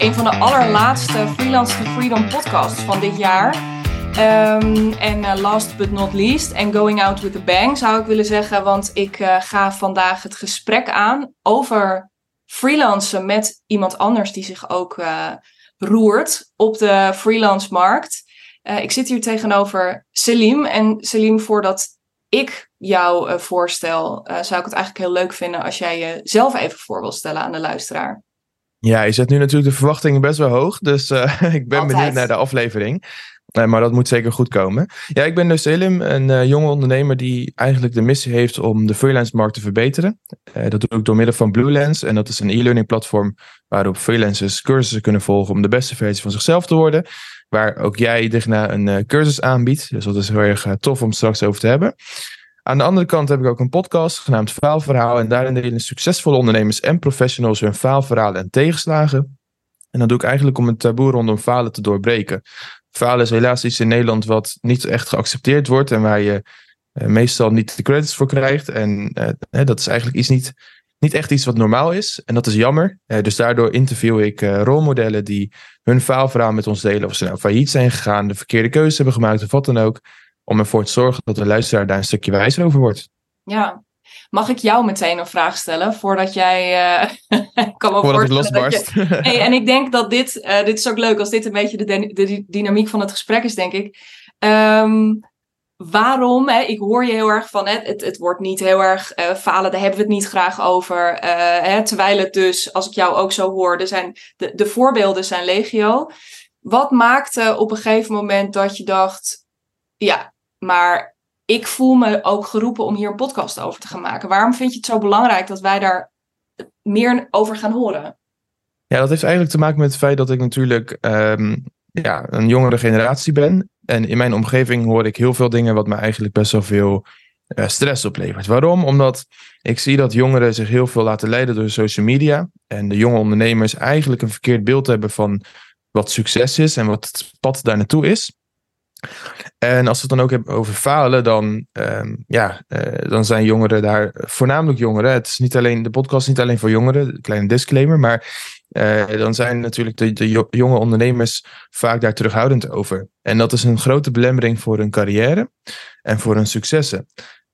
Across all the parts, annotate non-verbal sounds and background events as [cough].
een van de allerlaatste Freelance to Freedom podcasts van dit jaar. Ehm, en uh, last but not least, en going out with a bang zou ik willen zeggen, want ik uh, ga vandaag het gesprek aan over freelancen met iemand anders die zich ook uh, roert op de freelance markt. ik zit hier tegenover Selim. En Selim, voordat ik jou voorstel, zou ik het eigenlijk heel leuk vinden als jij jezelf even voor wil stellen aan de luisteraar. Ja, je zet nu natuurlijk de verwachtingen best wel hoog. Dus uh, [laughs] ik ben Altijd. benieuwd naar de aflevering. Nee, maar dat moet zeker goed komen. Ja, ik ben dus Selim, een uh, jonge ondernemer die eigenlijk de missie heeft om de freelance markt te verbeteren. Uh, dat doe ik door middel van BlueLens. En dat is een e-learning platform waarop freelancers cursussen kunnen volgen om de beste versie van zichzelf te worden. Waar ook jij Digna een cursus aanbiedt. Dus dat is heel erg tof om straks over te hebben. Aan de andere kant heb ik ook een podcast genaamd Faalverhaal. En daarin delen succesvolle ondernemers en professionals hun faalverhalen en tegenslagen. En dat doe ik eigenlijk om het taboe rondom falen te doorbreken. Falen is helaas iets in Nederland wat niet echt geaccepteerd wordt. En waar je uh, meestal niet de credits voor krijgt. En uh, dat is eigenlijk iets niet, niet echt iets wat normaal is. En dat is jammer. Uh, dus daardoor interview ik rolmodellen die hun faalverhaal met ons delen. Of ze nou failliet zijn gegaan, de verkeerde keuze hebben gemaakt of wat dan ook om ervoor te zorgen dat de luisteraar daar een stukje wijzer over wordt. Ja. Mag ik jou meteen een vraag stellen voordat jij. [laughs] Uh, kan me voordat ik losbarst. Je... [laughs] hey, en ik denk dat dit. Uh, dit is ook leuk als dit een beetje de, de dynamiek van het gesprek is, denk ik. Um, waarom? Hè, ik hoor je heel erg van. Hè, het, het wordt niet heel erg uh, falen, daar hebben we het niet graag over. Hè, terwijl het dus, als ik jou ook zo hoor, er zijn, de, de voorbeelden zijn legio. Wat maakte op een gegeven moment dat je dacht. Ja, maar ik voel me ook geroepen om hier een podcast over te gaan maken. Waarom vind je het zo belangrijk dat wij daar meer over gaan horen? Ja, dat heeft eigenlijk te maken met het feit dat ik natuurlijk um, ja, een jongere generatie ben. En in mijn omgeving hoor ik heel veel dingen wat me eigenlijk best wel veel uh, stress oplevert. Waarom? Omdat ik zie dat jongeren zich heel veel laten leiden door social media. En de jonge ondernemers eigenlijk een verkeerd beeld hebben van wat succes is en wat het pad daar naartoe is. En als we het dan ook hebben over falen, dan, um, ja, uh, dan zijn jongeren daar, voornamelijk jongeren. Het is niet alleen, de podcast niet alleen voor jongeren, kleine disclaimer, maar uh, dan zijn natuurlijk de, de jonge ondernemers vaak daar terughoudend over. En dat is een grote belemmering voor hun carrière en voor hun successen.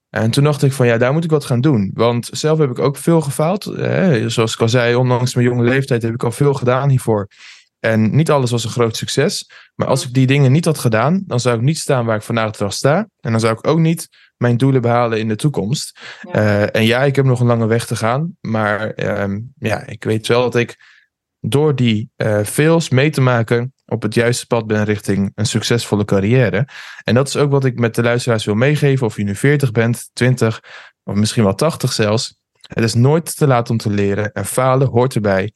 En toen dacht ik van ja, daar moet ik wat gaan doen. Want zelf heb ik ook veel gefaald. Eh, zoals ik al zei, ondanks mijn jonge leeftijd heb ik al veel gedaan hiervoor. En niet alles was een groot succes. Maar als ik die dingen niet had gedaan, dan zou ik niet staan waar ik vandaag dag sta. En dan zou ik ook niet mijn doelen behalen in de toekomst. Ja. Uh, en ja, ik heb nog een lange weg te gaan. Maar uh, ja, ik weet wel dat ik door die uh, fails mee te maken op het juiste pad ben richting een succesvolle carrière. En dat is ook wat ik met de luisteraars wil meegeven. Of je nu 40 bent, 20 of misschien wel 80 zelfs. Het is nooit te laat om te leren en falen hoort erbij.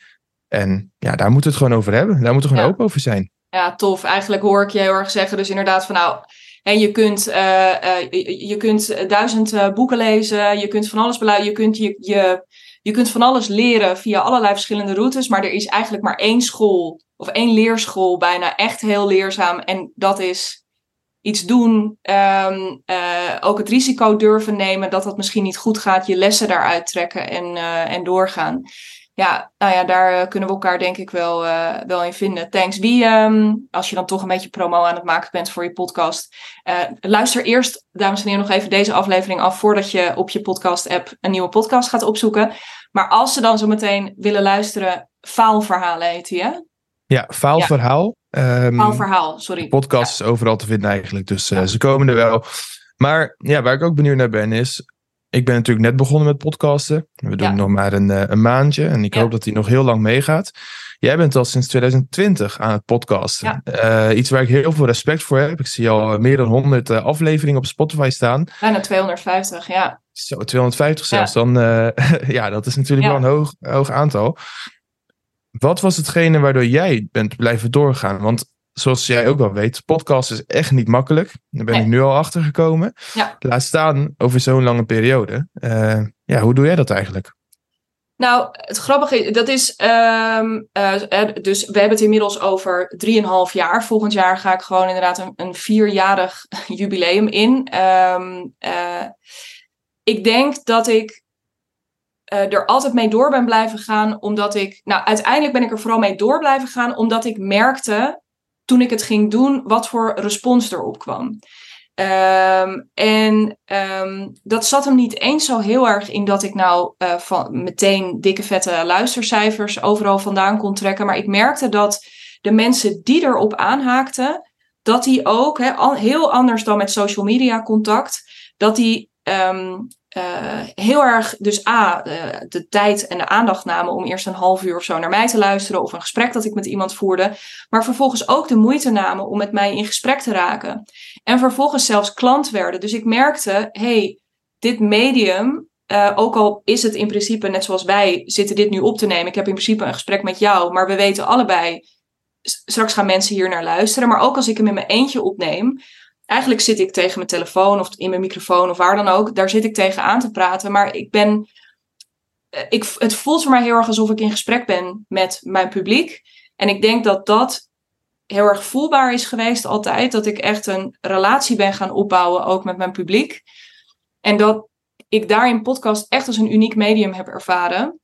En ja, daar moeten we het gewoon over hebben. Daar moeten we gewoon ja. open over zijn. Ja, tof. Eigenlijk hoor ik je heel erg zeggen. Dus inderdaad van nou, en je kunt, uh, uh, je, kunt duizend uh, boeken lezen. Je kunt van alles beluisteren. Je kunt, je, je, je kunt van alles leren via allerlei verschillende routes. Maar er is eigenlijk maar één school of één leerschool bijna echt heel leerzaam. En dat is iets doen. Um, ook het risico durven nemen dat dat misschien niet goed gaat. Je lessen daaruit trekken en, en doorgaan ja, nou ja, daar uh, kunnen we elkaar denk ik wel, uh, wel in vinden. Thanks. Wie, um, als je dan toch een beetje promo aan het maken bent voor je podcast, uh, luister eerst, dames en heren, nog even deze aflevering af voordat je op je podcast-app een nieuwe podcast gaat opzoeken. Maar als ze dan zo meteen willen luisteren, faalverhalen heet die, hè? Ja, faalverhaal. Ja. Um, faalverhaal, sorry. Podcast ja. is overal te vinden eigenlijk, dus ja. ze komen er wel. Maar ja, waar ik ook benieuwd naar ben is, ik ben natuurlijk net begonnen met podcasten. We doen ja. nog maar een, een maandje en ik ja. hoop dat die nog heel lang meegaat. Jij bent al sinds 2020 aan het podcasten. Ja. Uh, iets waar ik heel veel respect voor heb. Ik zie al meer dan 100 uh, afleveringen op Spotify staan. Bijna 250, ja. Zo, 250 zelfs. Dan, uh, [laughs] ja, dat is natuurlijk wel een hoog, hoog aantal. Wat was hetgene waardoor jij bent blijven doorgaan? Want zoals jij ook wel weet, podcast is echt niet makkelijk. Daar ben nee. ik nu al achter gekomen. Ja. Laat staan over zo'n lange periode. Uh, ja, hoe doe jij dat eigenlijk? Nou, het grappige is, dat is, um, uh, dus we hebben het inmiddels over 3,5 jaar. Volgend jaar ga ik gewoon inderdaad een, een vierjarig [laughs] jubileum in. Um, uh, ik denk dat ik uh, er altijd mee door ben blijven gaan, omdat ik, nou, uiteindelijk ben ik er vooral mee door blijven gaan, omdat ik merkte toen ik het ging doen, wat voor respons erop kwam. Um, en um, dat zat hem niet eens zo heel erg in dat ik nou uh, van meteen dikke vette luistercijfers overal vandaan kon trekken. Maar ik merkte dat de mensen die erop aanhaakten, dat die ook, al, heel anders dan met social media contact, dat die um, uh, heel erg, dus A, de, tijd en de aandacht namen om eerst een half uur of zo naar mij te luisteren of een gesprek dat ik met iemand voerde, maar vervolgens ook de moeite namen om met mij in gesprek te raken. En vervolgens zelfs klant werden. Dus ik merkte, hey, dit medium, uh, ook al is het in principe net zoals wij zitten dit nu op te nemen, ik heb in principe een gesprek met jou, maar we weten allebei, straks gaan mensen hier naar luisteren, maar ook als ik hem in mijn eentje opneem, eigenlijk zit ik tegen mijn telefoon of in mijn microfoon of waar dan ook. Daar zit ik tegen aan te praten. Maar ik ben. Eh, ik, het voelt voor mij heel erg alsof ik in gesprek ben met mijn publiek. En ik denk dat dat heel erg voelbaar is geweest altijd. Dat ik echt een relatie ben gaan opbouwen, ook met mijn publiek. En dat ik daarin podcast echt als een uniek medium heb ervaren.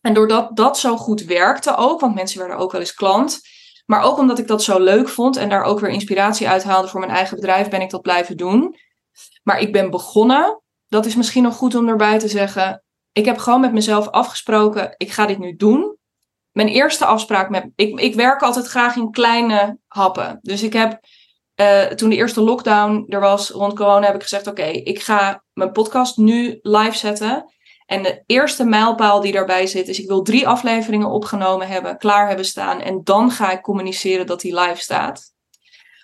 En doordat dat zo goed werkte ook, want mensen werden ook wel eens klant maar ook omdat ik dat zo leuk vond en daar ook weer inspiratie uit haalde voor mijn eigen bedrijf, ben ik dat blijven doen. Maar ik ben begonnen, dat is misschien nog goed om erbij te zeggen. Ik heb gewoon met mezelf afgesproken, ik ga dit nu doen. Mijn eerste afspraak met. Ik, ik werk altijd graag in kleine happen. Dus ik heb. Uh, toen de eerste lockdown er was rond corona, heb ik gezegd: Oké, ik ga mijn podcast nu live zetten. En de eerste mijlpaal die daarbij zit is: ik wil drie afleveringen opgenomen hebben, klaar hebben staan. En dan ga ik communiceren dat die live staat.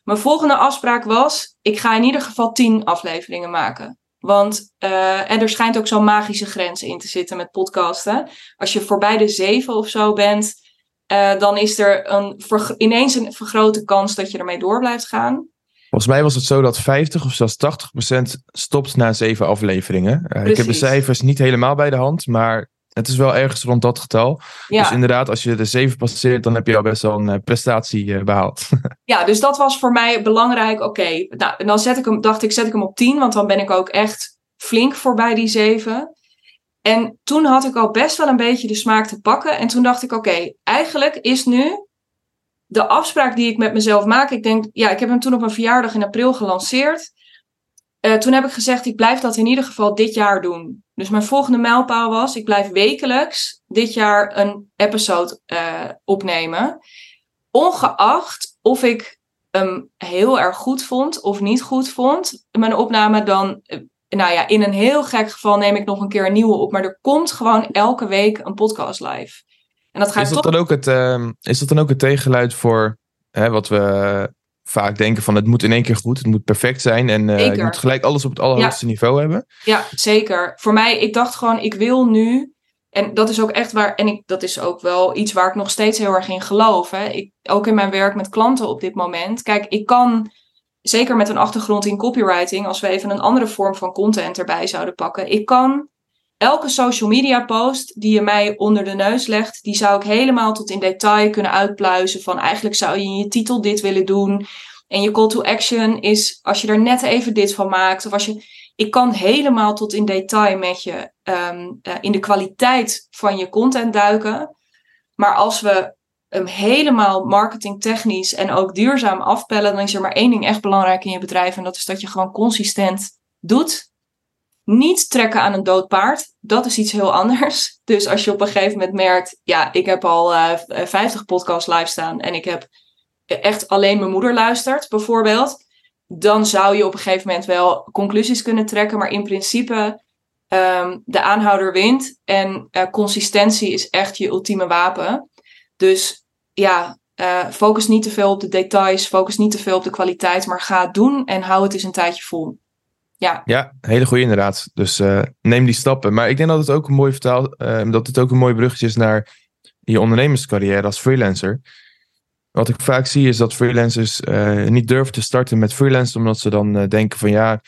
Mijn volgende afspraak was: ik ga in ieder geval tien afleveringen maken. Want uh, en er schijnt ook zo'n magische grens in te zitten met podcasten. Als je voorbij de zeven of zo bent, uh, dan is er een ineens een vergrote kans dat je ermee door blijft gaan. Volgens mij was het zo dat 50 of zelfs 80 procent stopt na zeven afleveringen. Uh, ik heb de cijfers niet helemaal bij de hand, maar het is wel ergens rond dat getal. Ja. Dus inderdaad, als je de zeven passeert, dan heb je al best wel een uh, prestatie uh, behaald. [laughs] ja, dus dat was voor mij belangrijk. Oké, okay, nou, dan zet ik hem, dacht ik, zet ik hem op 10, want dan ben ik ook echt flink voorbij die zeven. En toen had ik al best wel een beetje de smaak te pakken. En toen dacht ik, oké, okay, eigenlijk is nu de afspraak die ik met mezelf maak, ik denk, ja, ik heb hem toen op mijn verjaardag in april gelanceerd. Uh, toen heb ik gezegd, ik blijf dat in ieder geval dit jaar doen. Dus mijn volgende mijlpaal was, ik blijf wekelijks dit jaar een episode uh, opnemen. Ongeacht of ik hem heel erg goed vond of niet goed vond, mijn opname, dan, uh, nou ja, in een heel gek geval neem ik nog een keer een nieuwe op. Maar er komt gewoon elke week een podcast live. En dat gaat is, dat dan ook het, uh, is dat dan ook het tegengeluid voor hè, wat we vaak denken van het moet in één keer goed, het moet perfect zijn en uh, je moet gelijk alles op het allerhoogste niveau hebben? Ja, zeker. Voor mij, ik dacht gewoon, ik wil nu, en dat is ook echt waar, en ik, dat is ook wel iets waar ik nog steeds heel erg in geloof. Hè. Ik, ook in mijn werk met klanten op dit moment. Kijk, ik kan zeker met een achtergrond in copywriting, als we even een andere vorm van content erbij zouden pakken, ik kan elke social media post die je mij onder de neus legt, die zou ik helemaal tot in detail kunnen uitpluizen. Van eigenlijk zou je in je titel dit willen doen. En je call to action is als je er net even dit van maakt. Of als je. Ik kan helemaal tot in detail met je um, uh, in de kwaliteit van je content duiken. Maar als we hem helemaal marketingtechnisch en ook duurzaam afpellen, dan is er maar één ding echt belangrijk in je bedrijf. En dat is dat je gewoon consistent doet niet trekken aan een dood paard, dat is iets heel anders. [laughs] Dus als je op een gegeven moment merkt, ja, ik heb al uh, eh, 50 podcasts live staan en ik heb echt alleen mijn moeder luistert, bijvoorbeeld, dan zou je op een gegeven moment wel conclusies kunnen trekken. Maar in principe, um, de aanhouder wint en uh, consistentie is echt je ultieme wapen. Dus ja, uh, focus niet te veel op de details, focus niet te veel op de kwaliteit, maar ga het doen en hou het eens een tijdje vol. Ja, ja hele goede inderdaad. Dus uh, neem die stappen. Maar ik denk dat het ook een mooi vertaal, uh, dat het ook een mooi bruggetje is naar je ondernemerscarrière als freelancer. Wat ik vaak zie is dat freelancers uh, niet durven te starten met freelance, omdat ze dan denken van ja,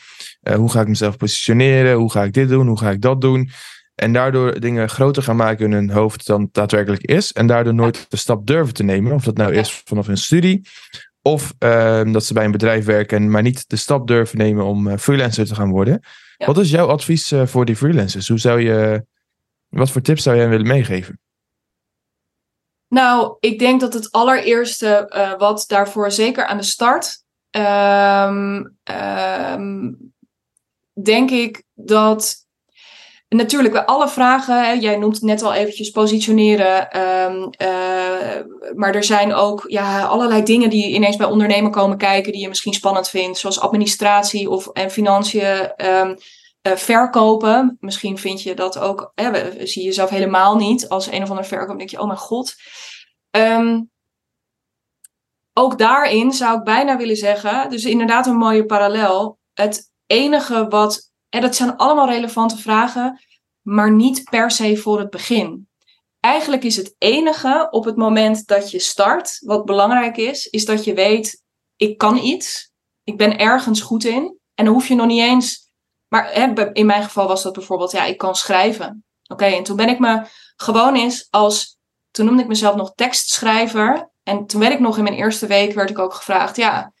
hoe ga ik mezelf positioneren? Hoe ga ik dit doen? Hoe ga ik dat doen? En daardoor dingen groter gaan maken in hun hoofd dan het daadwerkelijk is. En daardoor nooit de stap durven te nemen. Of dat nou is vanaf een studie of uh, dat ze bij een bedrijf werken, maar niet de stap durven nemen om uh, freelancer te gaan worden. Ja. Wat is jouw advies uh, voor die freelancers? Hoe zou je Wat voor tips zou jij willen meegeven? Nou, ik denk dat het allereerste uh, wat daarvoor zeker aan de start, um, um, denk ik dat natuurlijk bij alle vragen, hè, jij noemt het net al eventjes positioneren, um, uh, maar er zijn ook ja, allerlei dingen die ineens bij ondernemen komen kijken die je misschien spannend vindt, zoals administratie of en financiën. Uh, verkopen. Misschien vind je dat ook, hè, zie je jezelf helemaal niet als een of ander verkoop. denk je, oh mijn god. Um, ook daarin zou ik bijna willen zeggen, dus inderdaad een mooie parallel. Het enige wat, en dat zijn allemaal relevante vragen, maar niet per se voor het begin. Eigenlijk is het enige op het moment dat je start, wat belangrijk is, is dat je weet, ik kan iets, ik ben ergens goed in. En dan hoef je nog niet eens maar hè, in mijn geval was dat bijvoorbeeld, ja, ik kan schrijven. Oké, en toen ben ik me gewoon eens als, toen noemde ik mezelf nog tekstschrijver. En toen werd ik nog in mijn eerste week, werd ik ook gevraagd, ja,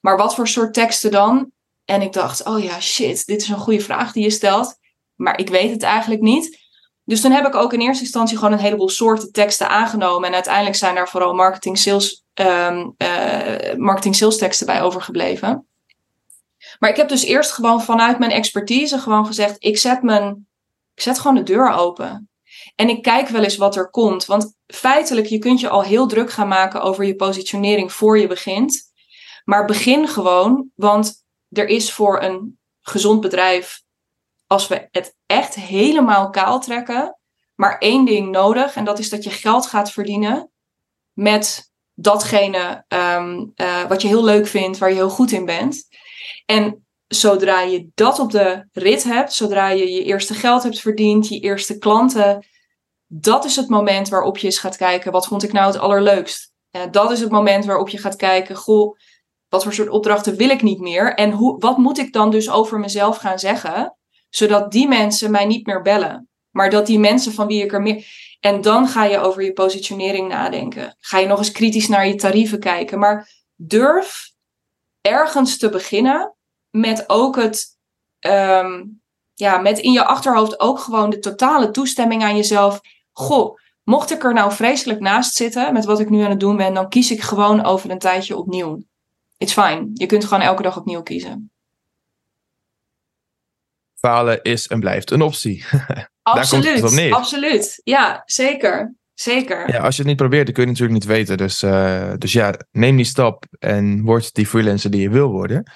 maar wat voor soort teksten dan? En ik dacht, oh ja, shit, dit is een goede vraag die je stelt. Maar ik weet het eigenlijk niet. Dus toen heb ik ook in eerste instantie gewoon een heleboel soorten teksten aangenomen. En uiteindelijk zijn daar vooral marketing sales, um, uh, marketing sales teksten bij overgebleven. Maar ik heb dus eerst gewoon vanuit mijn expertise gewoon gezegd: ik zet, mijn, ik zet gewoon de deur open. En ik kijk wel eens wat er komt. Want feitelijk, je kunt je al heel druk gaan maken over je positionering voor je begint. Maar begin gewoon, want er is voor een gezond bedrijf, als we het echt helemaal kaal trekken, maar één ding nodig. En dat is dat je geld gaat verdienen met datgene um, uh, wat je heel leuk vindt, waar je heel goed in bent. En zodra je dat op de rit hebt, zodra je je eerste geld hebt verdiend, je eerste klanten, dat is het moment waarop je eens gaat kijken, wat vond ik nou het allerleukst? dat is het moment waarop je gaat kijken, goh, wat voor soort opdrachten wil ik niet meer? En hoe, wat moet ik dan dus over mezelf gaan zeggen, zodat die mensen mij niet meer bellen? Maar dat die mensen van wie ik er meer. En dan ga je over je positionering nadenken. Ga je nog eens kritisch naar je tarieven kijken. Maar durf ergens te beginnen met ook het, um, ja, met in je achterhoofd ook gewoon de totale toestemming aan jezelf. Goh, mocht ik er nou vreselijk naast zitten met wat ik nu aan het doen ben, dan kies ik gewoon over een tijdje opnieuw. It's fine. Je kunt gewoon elke dag opnieuw kiezen. Falen is en blijft een optie. [laughs] Absoluut, absoluut. Ja, zeker. Zeker. Ja, als je het niet probeert, dan kun je het natuurlijk niet weten. Dus, uh, dus ja, neem die stap en word die freelancer die je wil worden.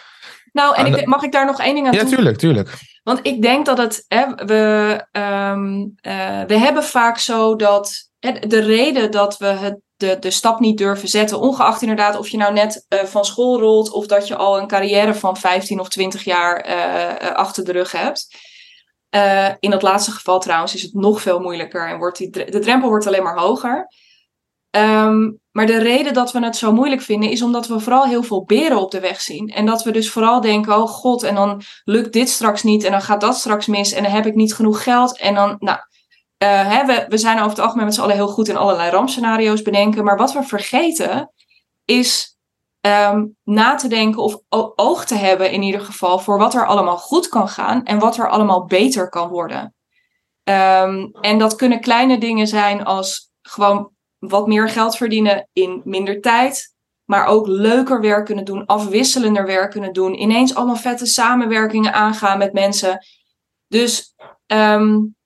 Nou, en ik, mag ik daar nog één ding aan ja, Ja, tuurlijk, tuurlijk. Want ik denk dat het, hè, we, um, uh, we hebben vaak zo dat hè, de reden dat we het, de, de stap niet durven zetten, ongeacht inderdaad of je nou net uh, van school rolt of dat je al een carrière van 15 of 20 jaar uh, achter de rug hebt. in dat laatste geval trouwens is het nog veel moeilijker en wordt die, de drempel wordt alleen maar hoger. Um, maar de reden dat we het zo moeilijk vinden is omdat we vooral heel veel beren op de weg zien. En dat we dus vooral denken, oh god, en dan lukt dit straks niet en dan gaat dat straks mis en dan heb ik niet genoeg geld. En dan, nou, uh, hè, we, we zijn over het algemeen met z'n allen heel goed in allerlei rampscenario's bedenken. Maar wat we vergeten is um, na te denken of oog te hebben in ieder geval voor wat er allemaal goed kan gaan en wat er allemaal beter kan worden. Um, en dat kunnen kleine dingen zijn als gewoon wat meer geld verdienen in minder tijd. Maar ook leuker werk kunnen doen, afwisselender werk kunnen doen. Ineens allemaal vette samenwerkingen aangaan met mensen. Dus um,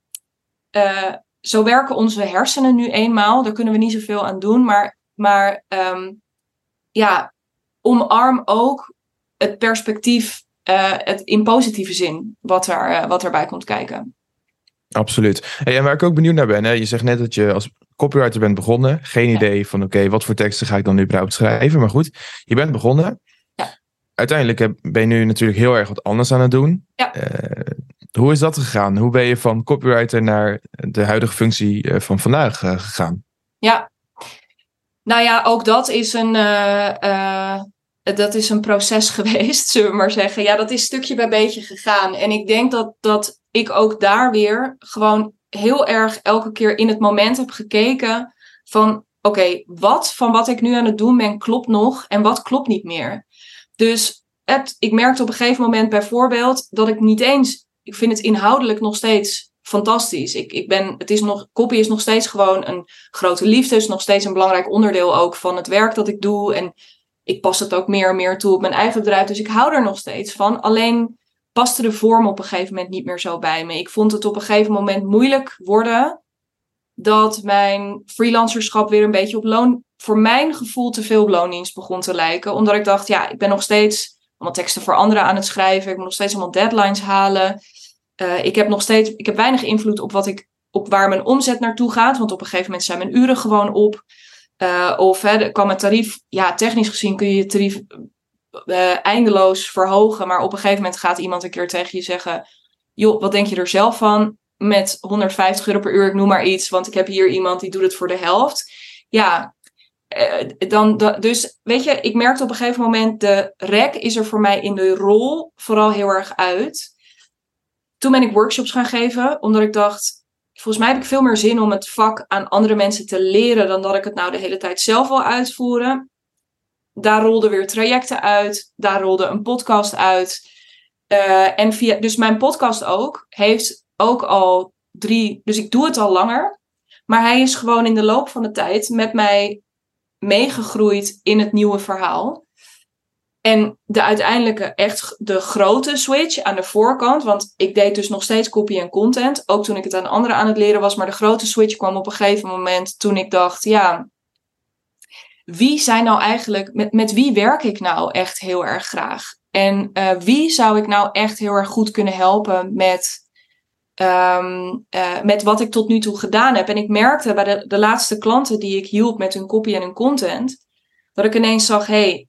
uh, zo werken onze hersenen nu eenmaal. Daar kunnen we niet zoveel aan doen. Maar, maar um, ja, omarm ook het perspectief uh, het in positieve zin wat, er, uh, wat erbij komt kijken. Absoluut. Hey, en waar ik ook benieuwd naar ben, hè? je zegt net dat je als copywriter bent begonnen. Geen idee van oké, wat voor teksten ga ik dan nu überhaupt schrijven. Maar goed, je bent begonnen. Ja. Uiteindelijk ben je nu natuurlijk heel erg wat anders aan het doen. Ja. Uh, hoe is dat gegaan? Hoe ben je van copywriter naar de huidige functie eh, van vandaag uh, gegaan? Ja, nou ja, ook dat is een, dat is een proces [laughs] geweest, zullen we maar zeggen. Ja, dat is stukje bij beetje gegaan. En ik denk dat, dat ik ook daar weer gewoon heel erg elke keer in het moment heb gekeken van oké, wat van wat ik nu aan het doen ben klopt nog en wat klopt niet meer. Dus het, ik merkte op een gegeven moment bijvoorbeeld dat ik niet eens, ik vind het inhoudelijk nog steeds fantastisch. Ik, ik ben, het is nog, copy is nog steeds gewoon een grote liefde. is nog steeds een belangrijk onderdeel ook van het werk dat ik doe. En ik pas het ook meer en meer toe op mijn eigen bedrijf. Dus ik hou er nog steeds van. Alleen paste de vorm op een gegeven moment niet meer zo bij me. Ik vond het op een gegeven moment moeilijk worden dat mijn freelancerschap weer een beetje op loon, voor mijn gevoel te veel op loondienst begon te lijken. Omdat ik dacht, ja, ik ben nog steeds allemaal teksten voor anderen aan het schrijven. Ik moet nog steeds allemaal deadlines halen. Uh, ik heb nog steeds, ik heb weinig invloed op wat ik, op waar mijn omzet naartoe gaat. Want op een gegeven moment zijn mijn uren gewoon op. Uh, of kan mijn tarief, ja, technisch gezien kun je je tarief uh, eindeloos verhogen. Maar op een gegeven moment gaat iemand een keer tegen je zeggen: joh, wat denk je er zelf van? Met 150 euro per uur, ik noem maar iets, want ik heb hier iemand die doet het voor de helft. Ja, dan, dus weet je, ik merkte op een gegeven moment, de rek is er voor mij in de rol vooral heel erg uit. Toen ben ik workshops gaan geven, omdat ik dacht, volgens mij heb ik veel meer zin om het vak aan andere mensen te leren dan dat ik het nou de hele tijd zelf wil uitvoeren. Daar rolden weer trajecten uit, daar rolde een podcast uit. Uh, en via, dus mijn podcast ook heeft ook al drie, dus ik doe het al langer. Maar hij is gewoon in de loop van de tijd met mij meegegroeid in het nieuwe verhaal. En de uiteindelijke, echt de grote switch aan de voorkant, want ik deed dus nog steeds copy en content, ook toen ik het aan anderen aan het leren was, maar de grote switch kwam op een gegeven moment toen ik dacht, ja, wie zijn nou eigenlijk, met, met wie werk ik nou echt heel erg graag? En uh, wie zou ik nou echt heel erg goed kunnen helpen met, um, uh, met wat ik tot nu toe gedaan heb? En ik merkte bij de, de laatste klanten die ik hielp met hun copy en hun content, dat ik ineens zag, hey,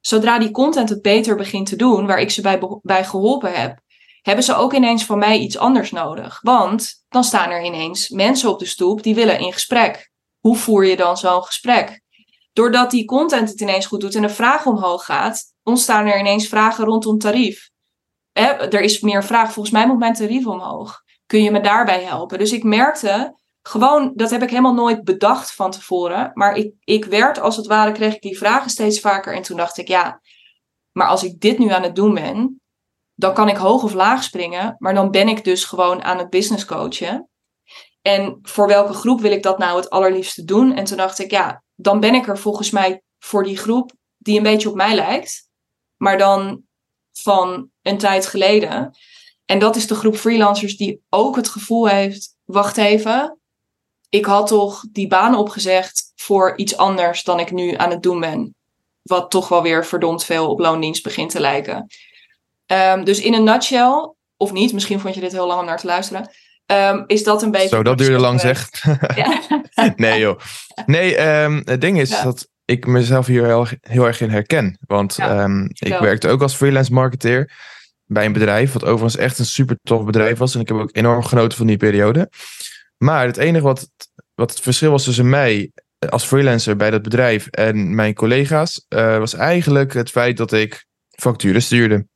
zodra die content het beter begint te doen, waar ik ze bij, bij geholpen heb, hebben ze ook ineens van mij iets anders nodig. Want dan staan er ineens mensen op de stoep die willen in gesprek. Hoe voer je dan zo'n gesprek? Doordat die content het ineens goed doet en de vraag omhoog gaat, ontstaan er ineens vragen rondom tarief. er is meer vraag, volgens mij moet mijn tarief omhoog. Kun je me daarbij helpen? Dus ik merkte gewoon, dat heb ik helemaal nooit bedacht van tevoren. Maar ik, ik werd als het ware, kreeg ik die vragen steeds vaker. En toen dacht ik, ja, maar als ik dit nu aan het doen ben, dan kan ik hoog of laag springen. Maar dan ben ik dus gewoon aan het business coachen. En voor welke groep wil ik dat nou het allerliefste doen? En toen dacht ik, ja, dan ben ik er volgens mij voor die groep die een beetje op mij lijkt. Maar dan van een tijd geleden. En dat is de groep freelancers die ook het gevoel heeft, wacht even, ik had toch die baan opgezegd voor iets anders dan ik nu aan het doen ben. Wat toch wel weer verdomd veel op loondienst begint te lijken. Um, dus in een nutshell, of niet, misschien vond je dit heel lang om naar te luisteren. Um, is dat een beetje. Zo, dat duurde lang, zeg. [laughs] nee, joh. Nee, um, het ding is ja. dat ik mezelf hier heel, heel erg in herken. Want ja, ik werkte ook als freelance marketeer bij een bedrijf, wat overigens echt een super tof bedrijf was. En ik heb ook enorm genoten van die periode. Maar het enige wat, wat het verschil was tussen mij als freelancer bij dat bedrijf en mijn collega's, uh, was eigenlijk het feit dat ik facturen stuurde.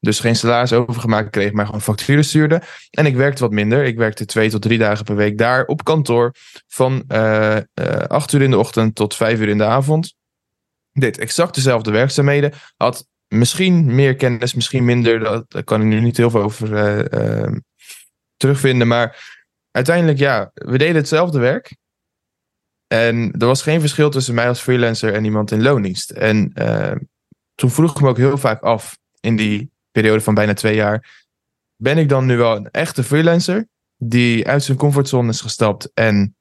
Dus geen salaris overgemaakt kreeg, maar gewoon facturen stuurde. En ik werkte wat minder. Ik werkte twee tot drie dagen per week daar op kantoor. Van uh, acht uur in de ochtend tot vijf uur in de avond. Deed exact dezelfde werkzaamheden. Had misschien meer kennis, misschien minder. Daar kan ik nu niet heel veel over terugvinden. Maar uiteindelijk, ja, we deden hetzelfde werk. En er was geen verschil tussen mij als freelancer en iemand in loondienst. En uh, toen vroeg ik me ook heel vaak af, in die periode van bijna twee jaar, ben ik dan nu wel een echte freelancer die uit zijn comfortzone is gestapt en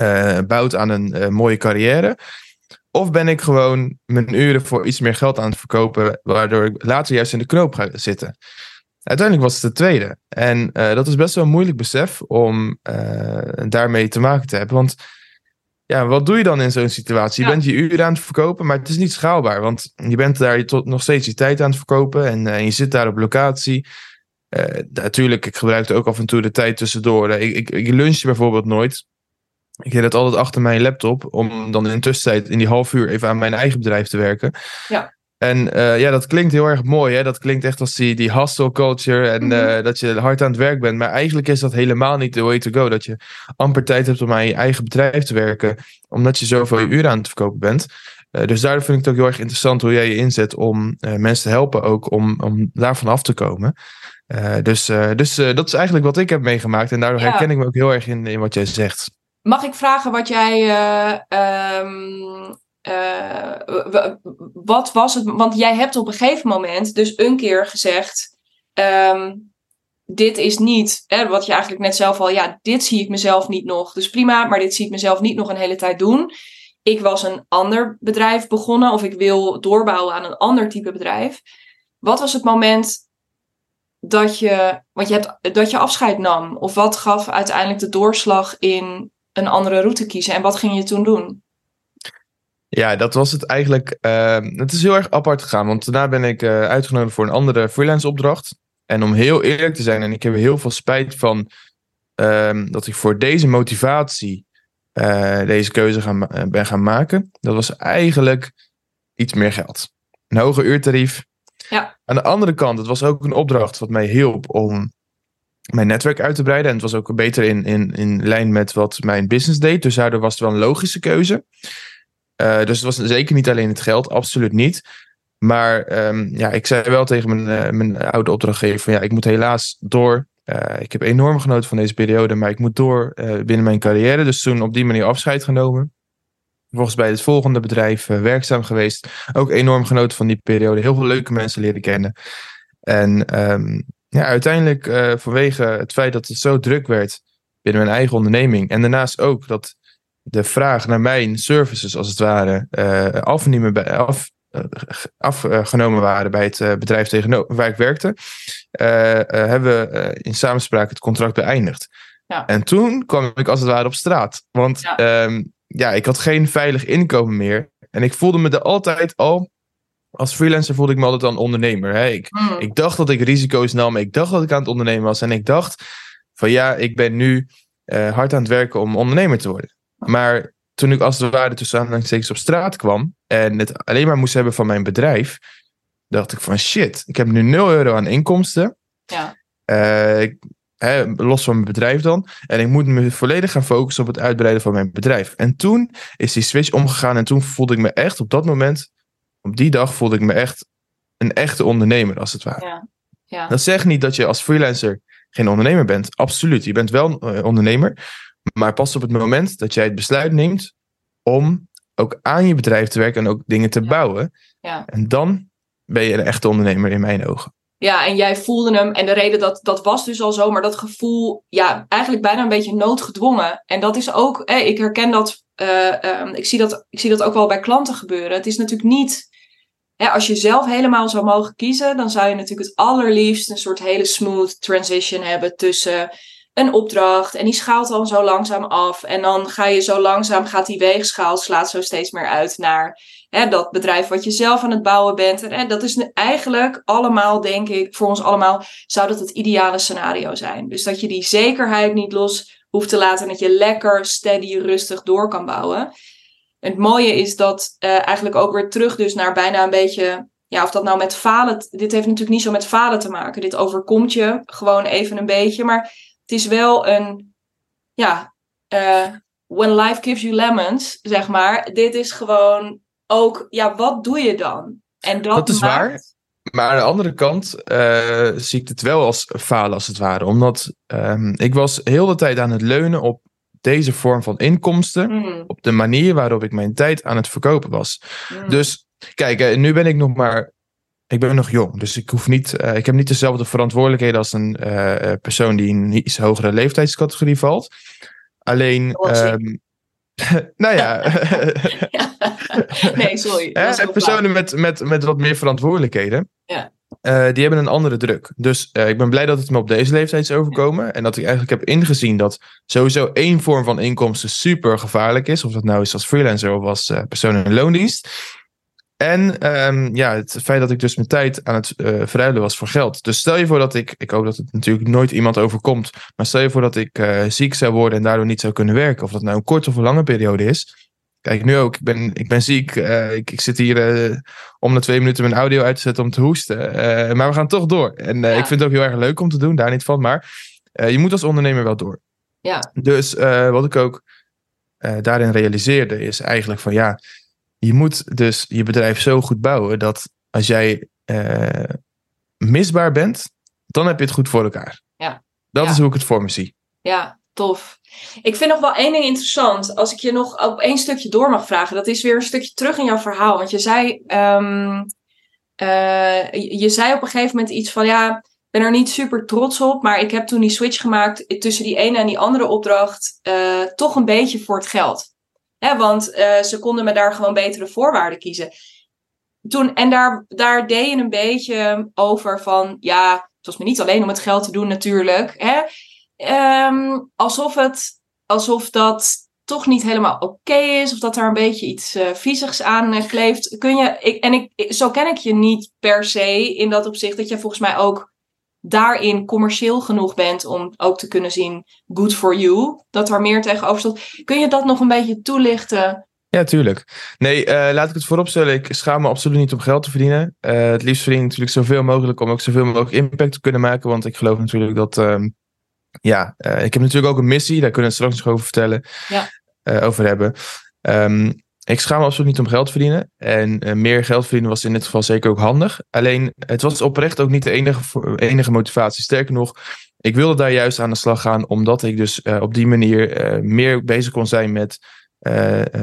uh, bouwt aan een uh, mooie carrière? Of ben ik gewoon mijn uren voor iets meer geld aan het verkopen, waardoor ik later juist in de knoop ga zitten? Uiteindelijk was het de tweede. En uh, dat is best wel een moeilijk besef om uh, daarmee te maken te hebben. Want ja, wat doe je dan in zo'n situatie? Je bent je uren aan het verkopen, maar het is niet schaalbaar. Want je bent daar tot nog steeds je tijd aan het verkopen en uh, je zit daar op locatie. natuurlijk, ik gebruikte ook af en toe de tijd tussendoor. ik, ik, ik lunch bijvoorbeeld nooit. Ik deed het altijd achter mijn laptop om dan in de tussentijd in die half uur even aan mijn eigen bedrijf te werken. Ja. En uh, ja, dat klinkt heel erg mooi. Hè? Dat klinkt echt als die, die hustle culture. En uh, dat je hard aan het werk bent. Maar eigenlijk is dat helemaal niet the way to go. Dat je amper tijd hebt om aan je eigen bedrijf te werken. Omdat je zoveel uren aan het verkopen bent. Uh, dus daardoor vind ik het ook heel erg interessant hoe jij je inzet om mensen te helpen ook om, om daarvan af te komen. Dus dus dat is eigenlijk wat ik heb meegemaakt. En daardoor ja. herken ik me ook heel erg in, in wat jij zegt. Mag ik vragen wat jij. Um, wat was het? Want jij hebt op een gegeven moment dus een keer gezegd. Um, dit is niet, hè, wat je eigenlijk net zelf al, ja, dit zie ik mezelf niet nog. Dus prima, maar dit zie ik mezelf niet nog een hele tijd doen. Ik was een ander bedrijf begonnen of ik wil doorbouwen aan een ander type bedrijf. Wat was het moment dat je, want je hebt, dat je afscheid nam? Of wat gaf uiteindelijk de doorslag in een andere route kiezen? En wat ging je toen doen? Ja, dat was het eigenlijk. Uh, het is heel erg apart gegaan, want daarna ben ik uh, uitgenodigd voor een andere freelance opdracht. En om heel eerlijk te zijn, en ik heb er heel veel spijt van um, dat ik voor deze motivatie uh, deze keuze gaan, ben gaan maken. Dat was eigenlijk iets meer geld. Een hoger uurtarief, ja. Aan de andere kant, het was ook een opdracht wat mij hielp om mijn netwerk uit te breiden. En het was ook beter in, in, in lijn met wat mijn business deed. Dus daardoor was het wel een logische keuze. Uh, dus het was zeker niet alleen het geld, absoluut niet. Maar um, ja, ik zei wel tegen mijn, uh, mijn oude opdrachtgever: van ja, ik moet helaas door. Uh, ik heb enorm genoten van deze periode, maar ik moet door binnen mijn carrière. Dus toen op die manier afscheid genomen vervolgens bij het volgende bedrijf werkzaam geweest. Ook enorm genoten van die periode. Heel veel leuke mensen leren kennen. En um, ja, uiteindelijk vanwege het feit dat het zo druk werd binnen mijn eigen onderneming. En daarnaast ook dat de vraag naar mijn services als het ware uh, afnemen bij, af, afgenomen waren bij het bedrijf tegenover waar ik werkte. hebben we in samenspraak het contract beëindigd. Ja. En toen kwam ik als het ware op straat. Want ja. Um, ja, ik had geen veilig inkomen meer. En ik voelde me er altijd al. Als freelancer voelde ik me altijd al een ondernemer. Hè? Ik, mm. ik dacht dat ik risico's nam. Ik dacht dat ik aan het ondernemen was. En ik dacht van ja, ik ben nu uh, hard aan het werken om ondernemer te worden. Maar toen ik als het ware tussen aanhalingstekens op straat kwam. En het alleen maar moest hebben van mijn bedrijf. Dacht ik van shit, ik heb nu 0 euro aan inkomsten. Ja. Uh, ik, Hè, los van mijn bedrijf dan. En ik moet me volledig gaan focussen op het uitbreiden van mijn bedrijf. En toen is die switch omgegaan. En toen voelde ik me echt op dat moment, op die dag, voelde ik me echt een echte ondernemer, als het ware. Ja. Ja. Dat zegt niet dat je als freelancer geen ondernemer bent. Absoluut, je bent wel een uh, ondernemer. Maar pas op het moment dat jij het besluit neemt om ook aan je bedrijf te werken en ook dingen te ja. bouwen. Ja. En dan ben je een echte ondernemer in mijn ogen. Ja, en jij voelde hem. En de reden dat dat was dus al zo, maar dat gevoel, ja, eigenlijk bijna een beetje noodgedwongen. En dat is ook, eh, ik herken dat, uh, um, ik, zie dat, ik zie dat ook wel bij klanten gebeuren. Het is natuurlijk niet, hè, als je zelf helemaal zou mogen kiezen, dan zou je natuurlijk het allerliefst een soort hele smooth transition hebben tussen een opdracht en die schaalt dan zo langzaam af. En dan ga je zo langzaam, gaat die weegschaal, slaat zo steeds meer uit naar hè, dat bedrijf wat je zelf aan het bouwen bent. En hè, dat is eigenlijk allemaal, denk ik, voor ons allemaal, zou dat het ideale scenario zijn. Dus dat je die zekerheid niet los hoeft te laten en dat je lekker, steady, rustig door kan bouwen. En het mooie is dat uh, eigenlijk ook weer terug dus naar bijna een beetje ja, of dat nou met falen. Dit heeft natuurlijk niet zo met falen te maken. Dit overkomt je gewoon even een beetje. Maar het is wel een. Ja, uh, when life gives you lemons, zeg maar. Dit is gewoon ook. Ja, wat doe je dan? En dat, dat is maakt... waar. Maar aan de andere kant uh, zie ik het wel als falen, als het ware. Omdat um, ik was heel de tijd aan het leunen op deze vorm van inkomsten. Mm. Op de manier waarop ik mijn tijd aan het verkopen was. Mm. Dus kijk, uh, nu ben ik nog maar. Ik ben nog jong, dus ik hoef niet. Uh, ik heb niet dezelfde verantwoordelijkheden als een uh, persoon die in een iets hogere leeftijdscategorie valt. Alleen. Um, [laughs] nou ja. [laughs] ja. Nee, sorry. Hè, personen met, met, met wat meer verantwoordelijkheden. Ja. Uh, die hebben een andere druk. Dus ik ben blij dat het me op deze leeftijd is overkomen. Ja. En dat ik eigenlijk heb ingezien dat sowieso één vorm van inkomsten super gevaarlijk is. Of dat nou is als freelancer of als persoon in loondienst. En um, ja, het feit dat ik dus mijn tijd aan het verruilen was voor geld. Dus stel je voor dat ik, ik hoop dat het natuurlijk nooit iemand overkomt. Maar stel je voor dat ik ziek zou worden en daardoor niet zou kunnen werken. Of dat nou een korte of een lange periode is. Kijk, nu ook. Ik ben, ik ben ziek. Uh, ik, ik zit hier uh, om de twee minuten mijn audio uit te zetten om te hoesten. Uh, maar we gaan toch door. En ja. ik vind het ook heel erg leuk om te doen, daar niet van. Maar je moet als ondernemer wel door. Ja. Dus wat ik ook daarin realiseerde is eigenlijk van ja, je moet dus je bedrijf zo goed bouwen dat als jij misbaar bent, dan heb je het goed voor elkaar. Ja. Dat Ja. is hoe ik het voor me zie. Ja, tof. Ik vind nog wel één ding interessant. Als ik je nog op één stukje door mag vragen. Dat is weer een stukje terug in jouw verhaal. Want je zei, ehm, eh, je je zei op een gegeven moment iets van ja, ik ben er niet super trots op. Maar ik heb toen die switch gemaakt tussen die ene en die andere opdracht. eh, toch een beetje voor het geld. Want eh, ze konden me daar gewoon betere voorwaarden kiezen. Toen, en daar, daar deed je een beetje over van ja, het was me niet alleen om het geld te doen natuurlijk. Hè? Ehm, alsof, het, alsof dat toch niet helemaal oké is. Of dat daar een beetje iets eh, viezigs aan eh, kleeft. Kun je, ik, en ik- zo ken ik je niet per se in dat opzicht. Dat je volgens mij ook daarin commercieel genoeg bent om ook te kunnen zien good for you. Dat er meer tegenover stond. Kun je dat nog een beetje toelichten? Ja, tuurlijk. Nee, eh, laat ik het vooropstellen. Ik schaam me absoluut niet om geld te verdienen. Eh, het liefst verdien ik natuurlijk zoveel mogelijk om ook zoveel mogelijk impact te kunnen maken. Want ik geloof natuurlijk dat. ehm, ja, eh, ik heb natuurlijk ook een missie. Daar kunnen we het straks nog over vertellen. Ja. over hebben. Ehm, ik schaam me absoluut niet om geld te verdienen. En eh, meer geld verdienen was in dit geval zeker ook handig. Alleen, het was oprecht ook niet de enige, enige motivatie. Sterker nog, ik wilde daar juist aan de slag gaan. Omdat ik dus eh, op die manier eh, meer bezig kon zijn met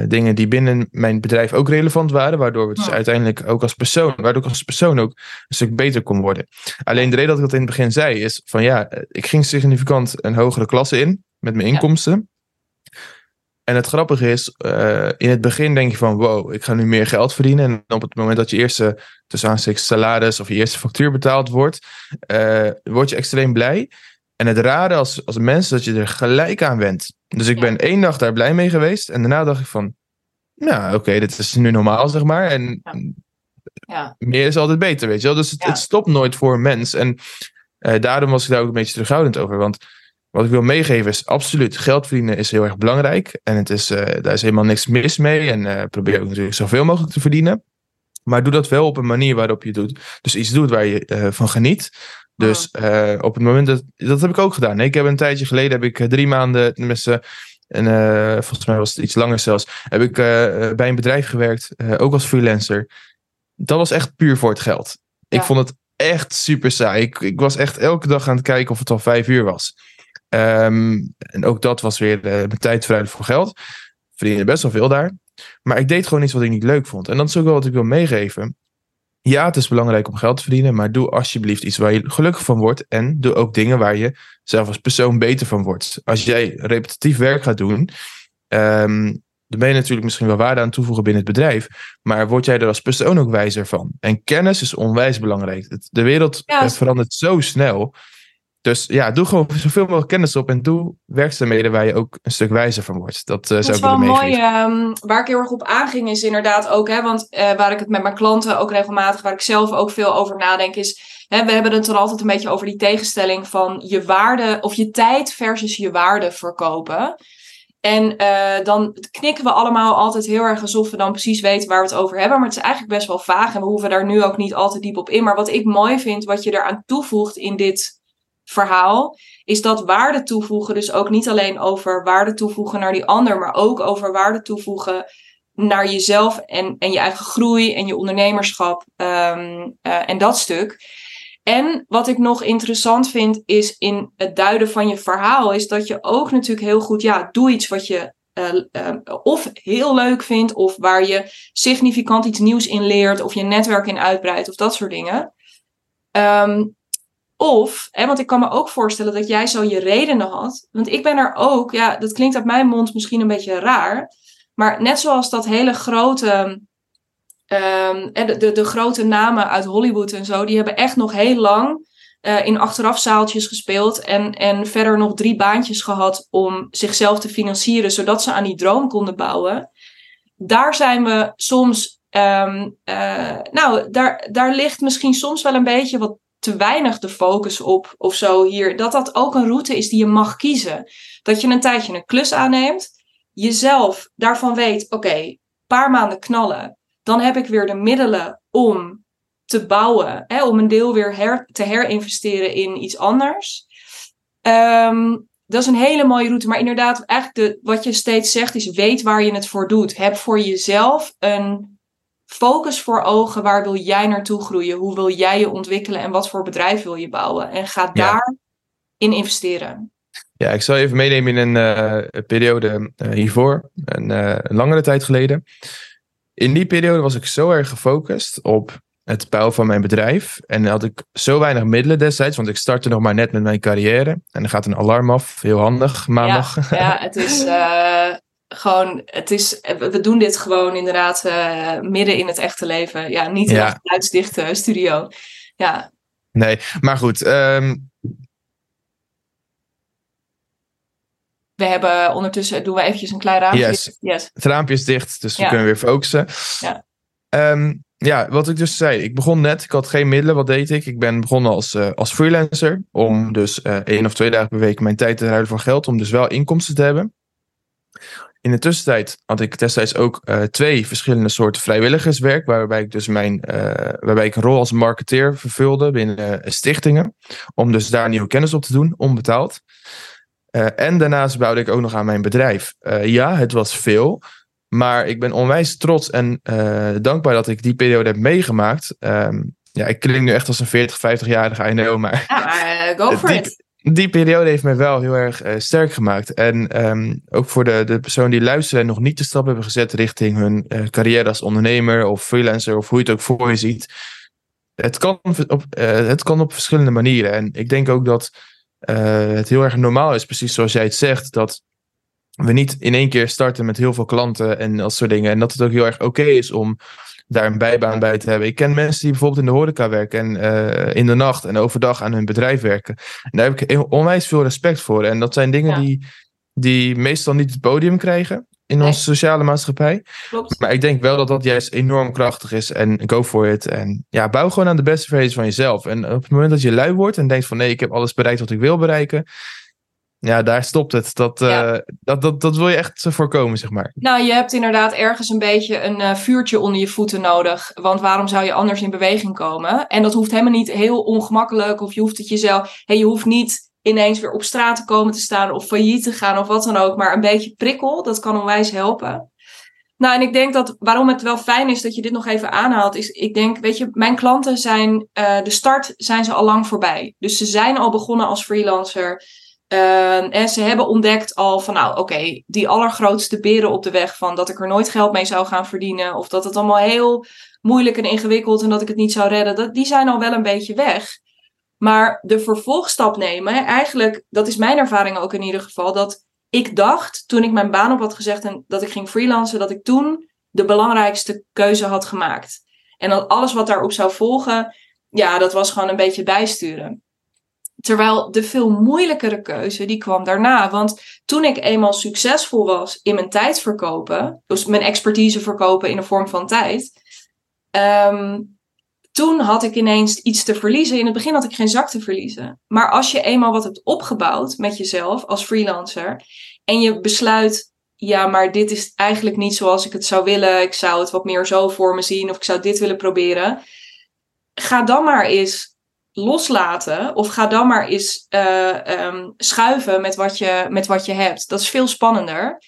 dingen die binnen mijn bedrijf ook relevant waren. Waardoor we dus Ja. uiteindelijk ook als persoon, waardoor ik als persoon ook een stuk beter kon worden. Alleen de reden dat ik dat in het begin zei is van ja, ik ging significant een hogere klasse in met mijn Ja. En het grappige is, eh, in het begin denk je van wow, ik ga nu meer geld verdienen. En op het moment dat je eerste, tussen salaris of je eerste factuur betaald wordt, eh, word je extreem blij. En het rare als, als mens dat je er gelijk aan went. Dus ik ben één dag daar blij mee geweest. En daarna dacht ik van, nou oké, dit is nu normaal zeg maar. En Ja. Ja, meer is altijd beter, weet je wel. Dus het, Ja. het stopt nooit voor een mens. En eh, daarom was ik daar ook een beetje terughoudend over. Want wat ik wil meegeven is absoluut, geld verdienen is heel erg belangrijk. En het is, eh, daar is helemaal niks mis mee. En eh, probeer ook natuurlijk zoveel mogelijk te verdienen. Maar doe dat wel op een manier waarop je doet. Dus iets doet waar je eh, van geniet. Dus eh, op het moment dat. Dat heb ik ook gedaan. Ik heb een tijdje geleden heb ik drie maanden. Tenminste, en volgens mij was het iets langer zelfs. Heb ik bij een bedrijf gewerkt. ook als freelancer. Dat was echt puur voor het geld. Ik vond het echt super saai. Ik, ik was echt elke dag aan het kijken of het al vijf uur was. Ehm, en ook dat was weer eh, mijn tijd verruilen voor geld. Verdiende best wel veel daar. Maar ik deed gewoon iets wat ik niet leuk vond. En dat is ook wel wat ik wil meegeven. Ja, het is belangrijk om geld te verdienen, maar doe alsjeblieft iets waar je gelukkig van wordt. En doe ook dingen waar je zelf als persoon beter van wordt. Als jij repetitief werk gaat doen, ehm, dan ben je natuurlijk misschien wel waarde aan toevoegen binnen het bedrijf. Maar word jij er als persoon ook wijzer van? En kennis is onwijs belangrijk. De wereld Ja, eh, verandert zo snel. Dus ja, doe gewoon zoveel mogelijk kennis op en doe werkzaamheden waar je ook een stuk wijzer van wordt. Dat eh, Dat zou is ik wel mooi. ehm, waar ik heel erg op aanging is inderdaad ook, hè, want eh, waar ik het met mijn klanten ook regelmatig, waar ik zelf ook veel over nadenk, is, hè, we hebben het er altijd een beetje over die tegenstelling van je waarde of je tijd versus je waarde verkopen. En eh, dan knikken we allemaal altijd heel erg alsof we dan precies weten waar we het over hebben. Maar het is eigenlijk best wel vaag en we hoeven daar nu ook niet altijd diep op in. Maar wat ik mooi vind, wat je eraan toevoegt in dit verhaal, is dat waarde toevoegen dus ook niet alleen over waarde toevoegen naar die ander, maar ook over waarde toevoegen naar jezelf en, en je eigen groei en je ondernemerschap ehm, eh, en dat stuk. En wat ik nog interessant vind is in het duiden van je verhaal, is dat je ook natuurlijk heel goed, ja, doe iets wat je eh, eh, of heel leuk vindt, of waar je significant iets nieuws in leert, of je netwerk in uitbreidt, of dat soort dingen. Ehm, of, hè, want ik kan me ook voorstellen dat jij zo je redenen had. Want ik ben er ook, ja, dat klinkt uit mijn mond misschien een beetje raar. Maar net zoals dat hele grote, ehm, de, de, de grote namen uit Hollywood en zo, die hebben echt nog heel lang eh, in achterafzaaltjes gespeeld. En, en verder nog drie baantjes gehad om zichzelf te financieren, zodat ze aan die droom konden bouwen. Daar zijn we soms, ehm, eh, nou, daar, daar ligt misschien soms wel een beetje wat te weinig de focus op of zo hier. Dat dat ook een route is die je mag kiezen. Dat je een tijdje een klus aanneemt, jezelf daarvan weet, oké, paar maanden knallen, dan heb ik weer de middelen om te bouwen, om een deel weer her, te herinvesteren in iets anders. Ehm, dat is een hele mooie route, maar inderdaad, eigenlijk de, wat je steeds zegt is, weet waar je het voor doet. Heb voor jezelf een focus voor ogen. Waar wil jij naartoe groeien? Hoe wil jij je ontwikkelen? En wat voor bedrijf wil je bouwen? En ga daarin investeren. Ja, ik zal even meenemen in een uh, periode uh, hiervoor, een, uh, een langere tijd geleden. In die periode was ik zo erg gefocust op het bouwen van mijn bedrijf. En had ik zo weinig middelen destijds, want ik startte nog maar net met mijn carrière. En dan gaat een alarm af, heel handig, maandag. Ja, ja het is [laughs] gewoon, het is, we doen dit gewoon inderdaad midden in het echte leven. Ja, niet in ja. een geluidsdichte studio. Ja. Nee, maar goed. Um, we hebben ondertussen, doen we eventjes een klein raampje. Yes. yes. Het raampje is dicht, dus we kunnen weer focussen. Ja. Um, ja, wat ik dus zei. Ik begon net, ik had geen middelen. Wat deed ik? Ik ben begonnen als, uh, als freelancer. Om dus uh, één of twee dagen per week mijn tijd te ruilen voor geld. Om dus wel inkomsten te hebben. In de tussentijd had ik destijds ook uh, twee verschillende soorten vrijwilligerswerk. Waarbij ik dus mijn, waarbij ik een rol als marketeer vervulde binnen stichtingen. Om dus daar nieuwe kennis op te doen, onbetaald. En daarnaast bouwde ik ook nog aan mijn bedrijf. Ja, het was veel. Maar ik ben onwijs trots en dankbaar dat ik die periode heb meegemaakt. Um, ja, ik klink nu echt als een 40, 50-jarige, I know, maar... Ja, go [laughs] for die, it. Die periode heeft mij wel heel erg sterk gemaakt. En um, ook voor de, de personen die luisteren en nog niet de stap hebben gezet richting hun carrière als ondernemer of freelancer of hoe je het ook voor je ziet. Het kan op, het kan op verschillende manieren. En ik denk ook dat het heel erg normaal is, precies zoals jij het zegt, dat we niet in één keer starten met heel veel klanten en dat soort dingen. En dat het ook heel erg oké is om daar een bijbaan bij te hebben. Ik ken mensen die bijvoorbeeld in de horeca werken en uh, in de nacht en overdag aan hun bedrijf werken. En daar heb ik onwijs veel respect voor. En dat zijn dingen ja. die, die meestal niet het podium krijgen in nee. onze sociale maatschappij. Klopt. Maar ik denk wel dat dat juist enorm krachtig is. En go for it. En ja, bouw gewoon aan de beste versie van jezelf. En op het moment dat je lui wordt en denkt van nee, ik heb alles bereikt wat ik wil bereiken. Ja, daar stopt het. Dat, ja. uh, dat, dat, dat wil je echt voorkomen, zeg maar. Nou, je hebt inderdaad ergens een beetje een uh, vuurtje onder je voeten nodig. Want waarom zou je anders in beweging komen? En dat hoeft helemaal niet heel ongemakkelijk. Of je hoeft het jezelf... Hey, je hoeft niet ineens weer op straat te komen te staan of failliet te gaan of wat dan ook. Maar een beetje prikkel, dat kan onwijs helpen. Nou, en ik denk dat waarom het wel fijn is dat je dit nog even aanhaalt, is ik denk, weet je, mijn klanten zijn, uh, de start zijn ze al lang voorbij. Dus ze zijn al begonnen als freelancer. Uh, en ze hebben ontdekt al van, nou oké, die allergrootste beren op de weg van dat ik er nooit geld mee zou gaan verdienen. Of dat het allemaal heel moeilijk en ingewikkeld en dat ik het niet zou redden. Dat, die zijn al wel een beetje weg. Maar de vervolgstap nemen, eigenlijk, dat is mijn ervaring ook in ieder geval, dat ik dacht toen ik mijn baan op had gezegd en dat ik ging freelancen, dat ik toen de belangrijkste keuze had gemaakt. En dat alles wat daarop zou volgen, ja, dat was gewoon een beetje bijsturen. Terwijl de veel moeilijkere keuze, die kwam daarna. Want toen ik eenmaal succesvol was in mijn tijd verkopen, dus mijn expertise verkopen in de vorm van tijd, um, toen had ik ineens iets te verliezen. In het begin had ik geen zak te verliezen. Maar als je eenmaal wat hebt opgebouwd met jezelf als freelancer en je besluit, ja, maar dit is eigenlijk niet zoals ik het zou willen. Ik zou het wat meer zo voor me zien of ik zou dit willen proberen. Ga dan maar eens loslaten of ga dan maar eens uh, um, schuiven met wat, je, met wat je hebt. Dat is veel spannender.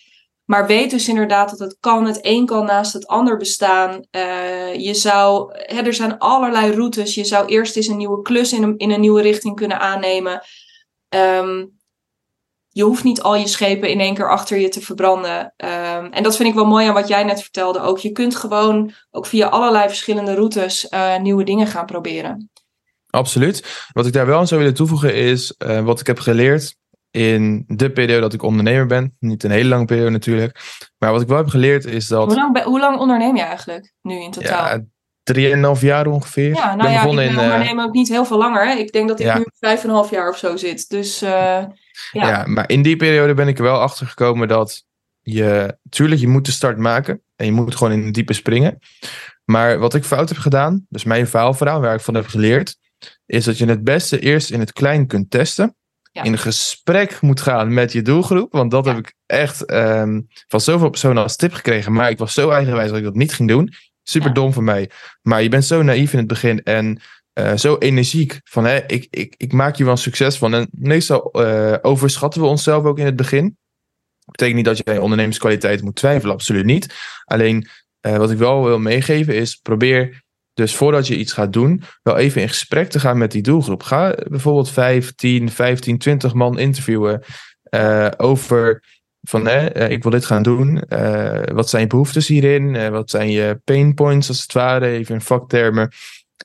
Maar weet dus inderdaad dat het kan. Het een kan naast het ander bestaan. Uh, je zou, hè, er zijn allerlei routes. Je zou eerst eens een nieuwe klus in een, in een nieuwe richting kunnen aannemen. Um, je hoeft niet al je schepen in één keer achter je te verbranden. Um, en dat vind ik wel mooi aan wat jij net vertelde ook. Je kunt gewoon ook via allerlei verschillende routes uh, nieuwe dingen gaan proberen. Absoluut. Wat ik daar wel aan zou willen toevoegen is uh, wat ik heb geleerd in de periode dat ik ondernemer ben. Niet een hele lange periode natuurlijk. Maar wat ik wel heb geleerd is dat... Hoe lang, hoe lang onderneem je eigenlijk nu in totaal? Ja, drieënhalf jaar ongeveer. Ja, nou ja, ik ben uh, ook niet heel veel langer. Hè? Ik denk dat ik ja. nu vijf en een half jaar of zo zit. Dus uh, ja. ja. maar in die periode ben ik er wel achter gekomen dat je... Tuurlijk, je moet de start maken. En je moet gewoon in het diepe springen. Maar wat ik fout heb gedaan, dus mijn faalverhaal, waar ik van heb geleerd... is dat je het beste eerst in het klein kunt testen ja. in gesprek moet gaan met je doelgroep. Want dat ja. heb ik echt um, van zoveel personen als tip gekregen. Maar ik was zo eigenwijs dat ik dat niet ging doen. Super ja. dom van mij. Maar je bent zo naïef in het begin en uh, zo energiek. Van hè, ik, ik, ik maak je wel een succes van. En meestal uh, overschatten we onszelf ook in het begin. Dat betekent niet dat je je ondernemerskwaliteit moet twijfelen, absoluut niet. Alleen eh, wat ik wel wil meegeven is, probeer dus voordat je iets gaat doen, wel even in gesprek te gaan met die doelgroep. Ga bijvoorbeeld 15, 15, 20 man interviewen uh, over van uh, ik wil dit gaan doen. Uh, wat zijn je behoeftes hierin? wat zijn je pain points als het ware, even in vaktermen.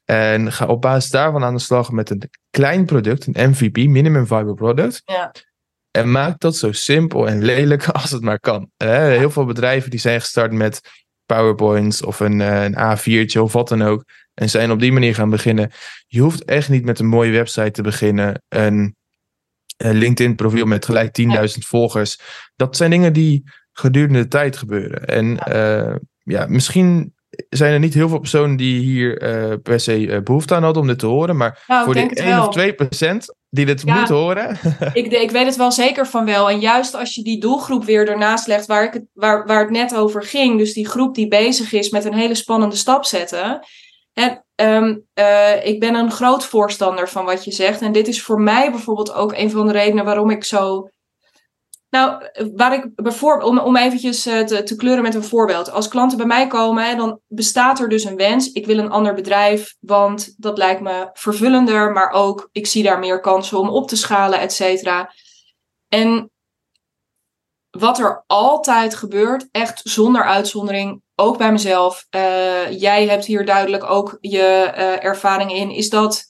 En ga op basis daarvan aan de slag met een klein product, een MVP, minimum viable product. Ja. En maak dat zo simpel en lelijk [laughs] als het maar kan. Heel veel bedrijven die zijn gestart met PowerPoints of een, eh, een A4'tje of wat dan ook. En zijn op die manier gaan beginnen. Je hoeft echt niet met een mooie website te beginnen. Een, een LinkedIn profiel met gelijk 10.000 volgers. Dat zijn dingen die gedurende de tijd gebeuren. En ja, uh, ja misschien zijn er niet heel veel personen die hier uh, per se uh, behoefte aan hadden om dit te horen. Maar nou, voor die 1 of 2 procent die dit ja, moeten horen. [laughs] ik, ik weet het wel zeker van wel. En juist als je die doelgroep weer ernaast legt waar, ik het, waar, waar het net over ging. Dus die groep die bezig is met een hele spannende stap zetten. En, um, uh, ik ben een groot voorstander van wat je zegt. En dit is voor mij bijvoorbeeld ook een van de redenen waarom ik zo nou, waar ik bijvoorbeeld, om, om eventjes uh, te, te, kleuren met een voorbeeld. Als klanten bij mij komen, dan bestaat er dus een wens. Ik wil een ander bedrijf, want dat lijkt me vervullender, maar ook ik zie daar meer kansen om op te schalen, et cetera. En wat er altijd gebeurt, echt zonder uitzondering, ook bij mezelf. Uh, jij hebt hier duidelijk ook je uh, ervaring in, is dat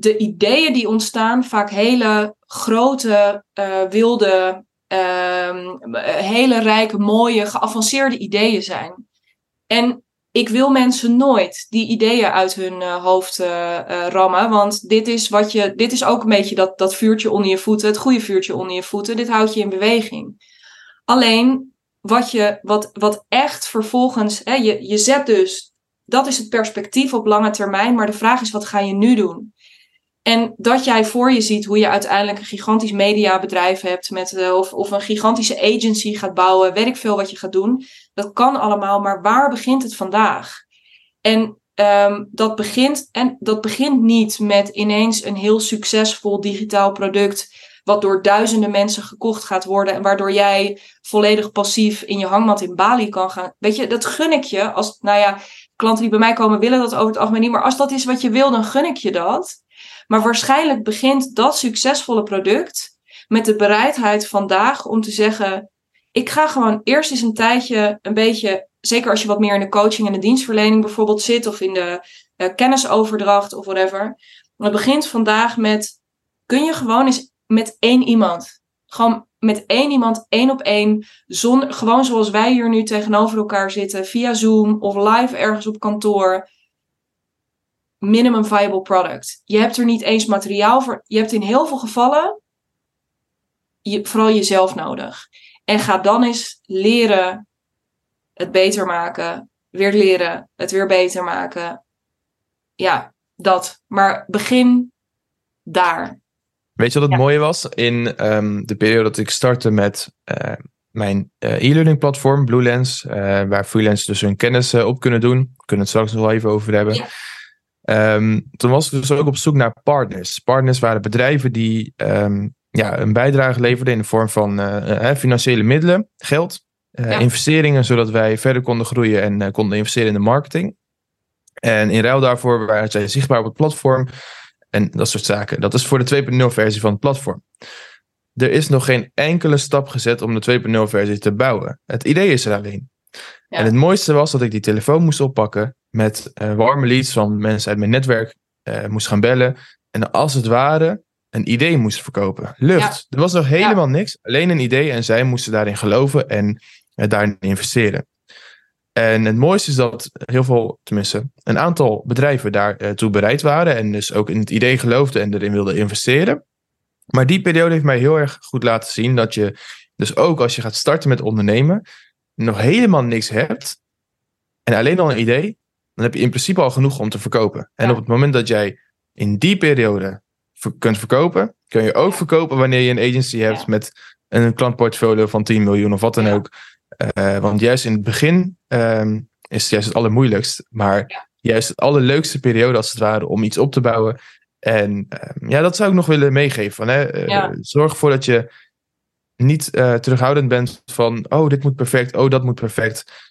de ideeën die ontstaan vaak hele grote, uh, wilde, uh, hele rijke, mooie, geavanceerde ideeën zijn. En ik wil mensen nooit die ideeën uit hun uh, hoofd uh, rammen. Want dit is, wat je, dit is ook een beetje dat, dat vuurtje onder je voeten, het goede vuurtje onder je voeten. Dit houdt je in beweging. Alleen wat, je, wat, wat echt vervolgens, hè, je, je zet dus, dat is het perspectief op lange termijn. Maar de vraag is, wat ga je nu doen? En dat jij voor je ziet hoe je uiteindelijk een gigantisch mediabedrijf hebt met, uh, of, of een gigantische agency gaat bouwen, weet ik veel wat je gaat doen. Dat kan allemaal, maar waar begint het vandaag? En um, dat, begint, en dat begint niet met ineens een heel succesvol digitaal product, wat door duizenden mensen gekocht gaat worden en waardoor jij volledig passief in je hangmat in Bali kan gaan. Weet je, dat gun ik je. Als, nou ja, klanten die bij mij komen willen dat over het algemeen niet, maar als dat is wat je wil, dan gun ik je dat. Maar waarschijnlijk begint dat succesvolle product met de bereidheid vandaag om te zeggen: ik ga gewoon eerst eens een tijdje een beetje, zeker als je wat meer in de coaching en de dienstverlening bijvoorbeeld zit of in de uh, kennisoverdracht of whatever. Het begint vandaag met: kun je gewoon eens met één iemand, gewoon met één iemand, één op één, gewoon zoals wij hier nu tegenover elkaar zitten, via Zoom of live ergens op kantoor minimum viable product. Je hebt er niet eens materiaal voor. Je hebt in heel veel gevallen je, vooral jezelf nodig. En ga dan eens leren het beter maken. Weer leren het weer beter maken. Ja, dat. Maar begin daar. Weet je wat het mooie was? In um, de periode dat ik startte met uh, mijn uh, e-learning platform, Blue Lens, uh, waar freelancers dus hun kennis op kunnen doen. We kunnen het straks nog wel even over hebben. Ja. Um, toen was ik dus ook op zoek naar partners. Partners waren bedrijven die um, ja, een bijdrage leverden in de vorm van uh, financiële middelen, geld, uh, ja. investeringen, zodat wij verder konden groeien en uh, konden investeren in de marketing. En in ruil daarvoor waren zij zichtbaar op het platform en dat soort zaken. Dat is voor de 2.0 versie van het platform. Er is nog geen enkele stap gezet om de 2.0 versie te bouwen. Het idee is er alleen. En het mooiste was dat ik die telefoon moest oppakken met uh, warme leads van mensen uit mijn netwerk uh, moest gaan bellen. En als het ware een idee moest verkopen. Lucht. Ja. Er was nog helemaal ja. niks. Alleen een idee en zij moesten daarin geloven en uh, daarin investeren. En het mooiste is dat heel veel, tenminste, een aantal bedrijven daartoe bereid waren. En dus ook in het idee geloofden en erin wilden investeren. Maar die periode heeft mij heel erg goed laten zien dat je, dus ook als je gaat starten met ondernemen, nog helemaal niks hebt. En alleen al een idee, dan heb je in principe al genoeg om te verkopen. En ja. op het moment dat jij in die periode kunt verkopen, kun je ook verkopen wanneer je een agency hebt ja. met een klantportfolio van 10 miljoen of wat dan ook. Uh, want juist in het begin um, is het juist het allermoeilijkst, maar juist het allerleukste periode als het ware om iets op te bouwen. En um, ja, dat zou ik nog willen meegeven. Van, hè? Uh, zorg ervoor dat je niet uh, terughoudend bent van, oh, dit moet perfect, oh, dat moet perfect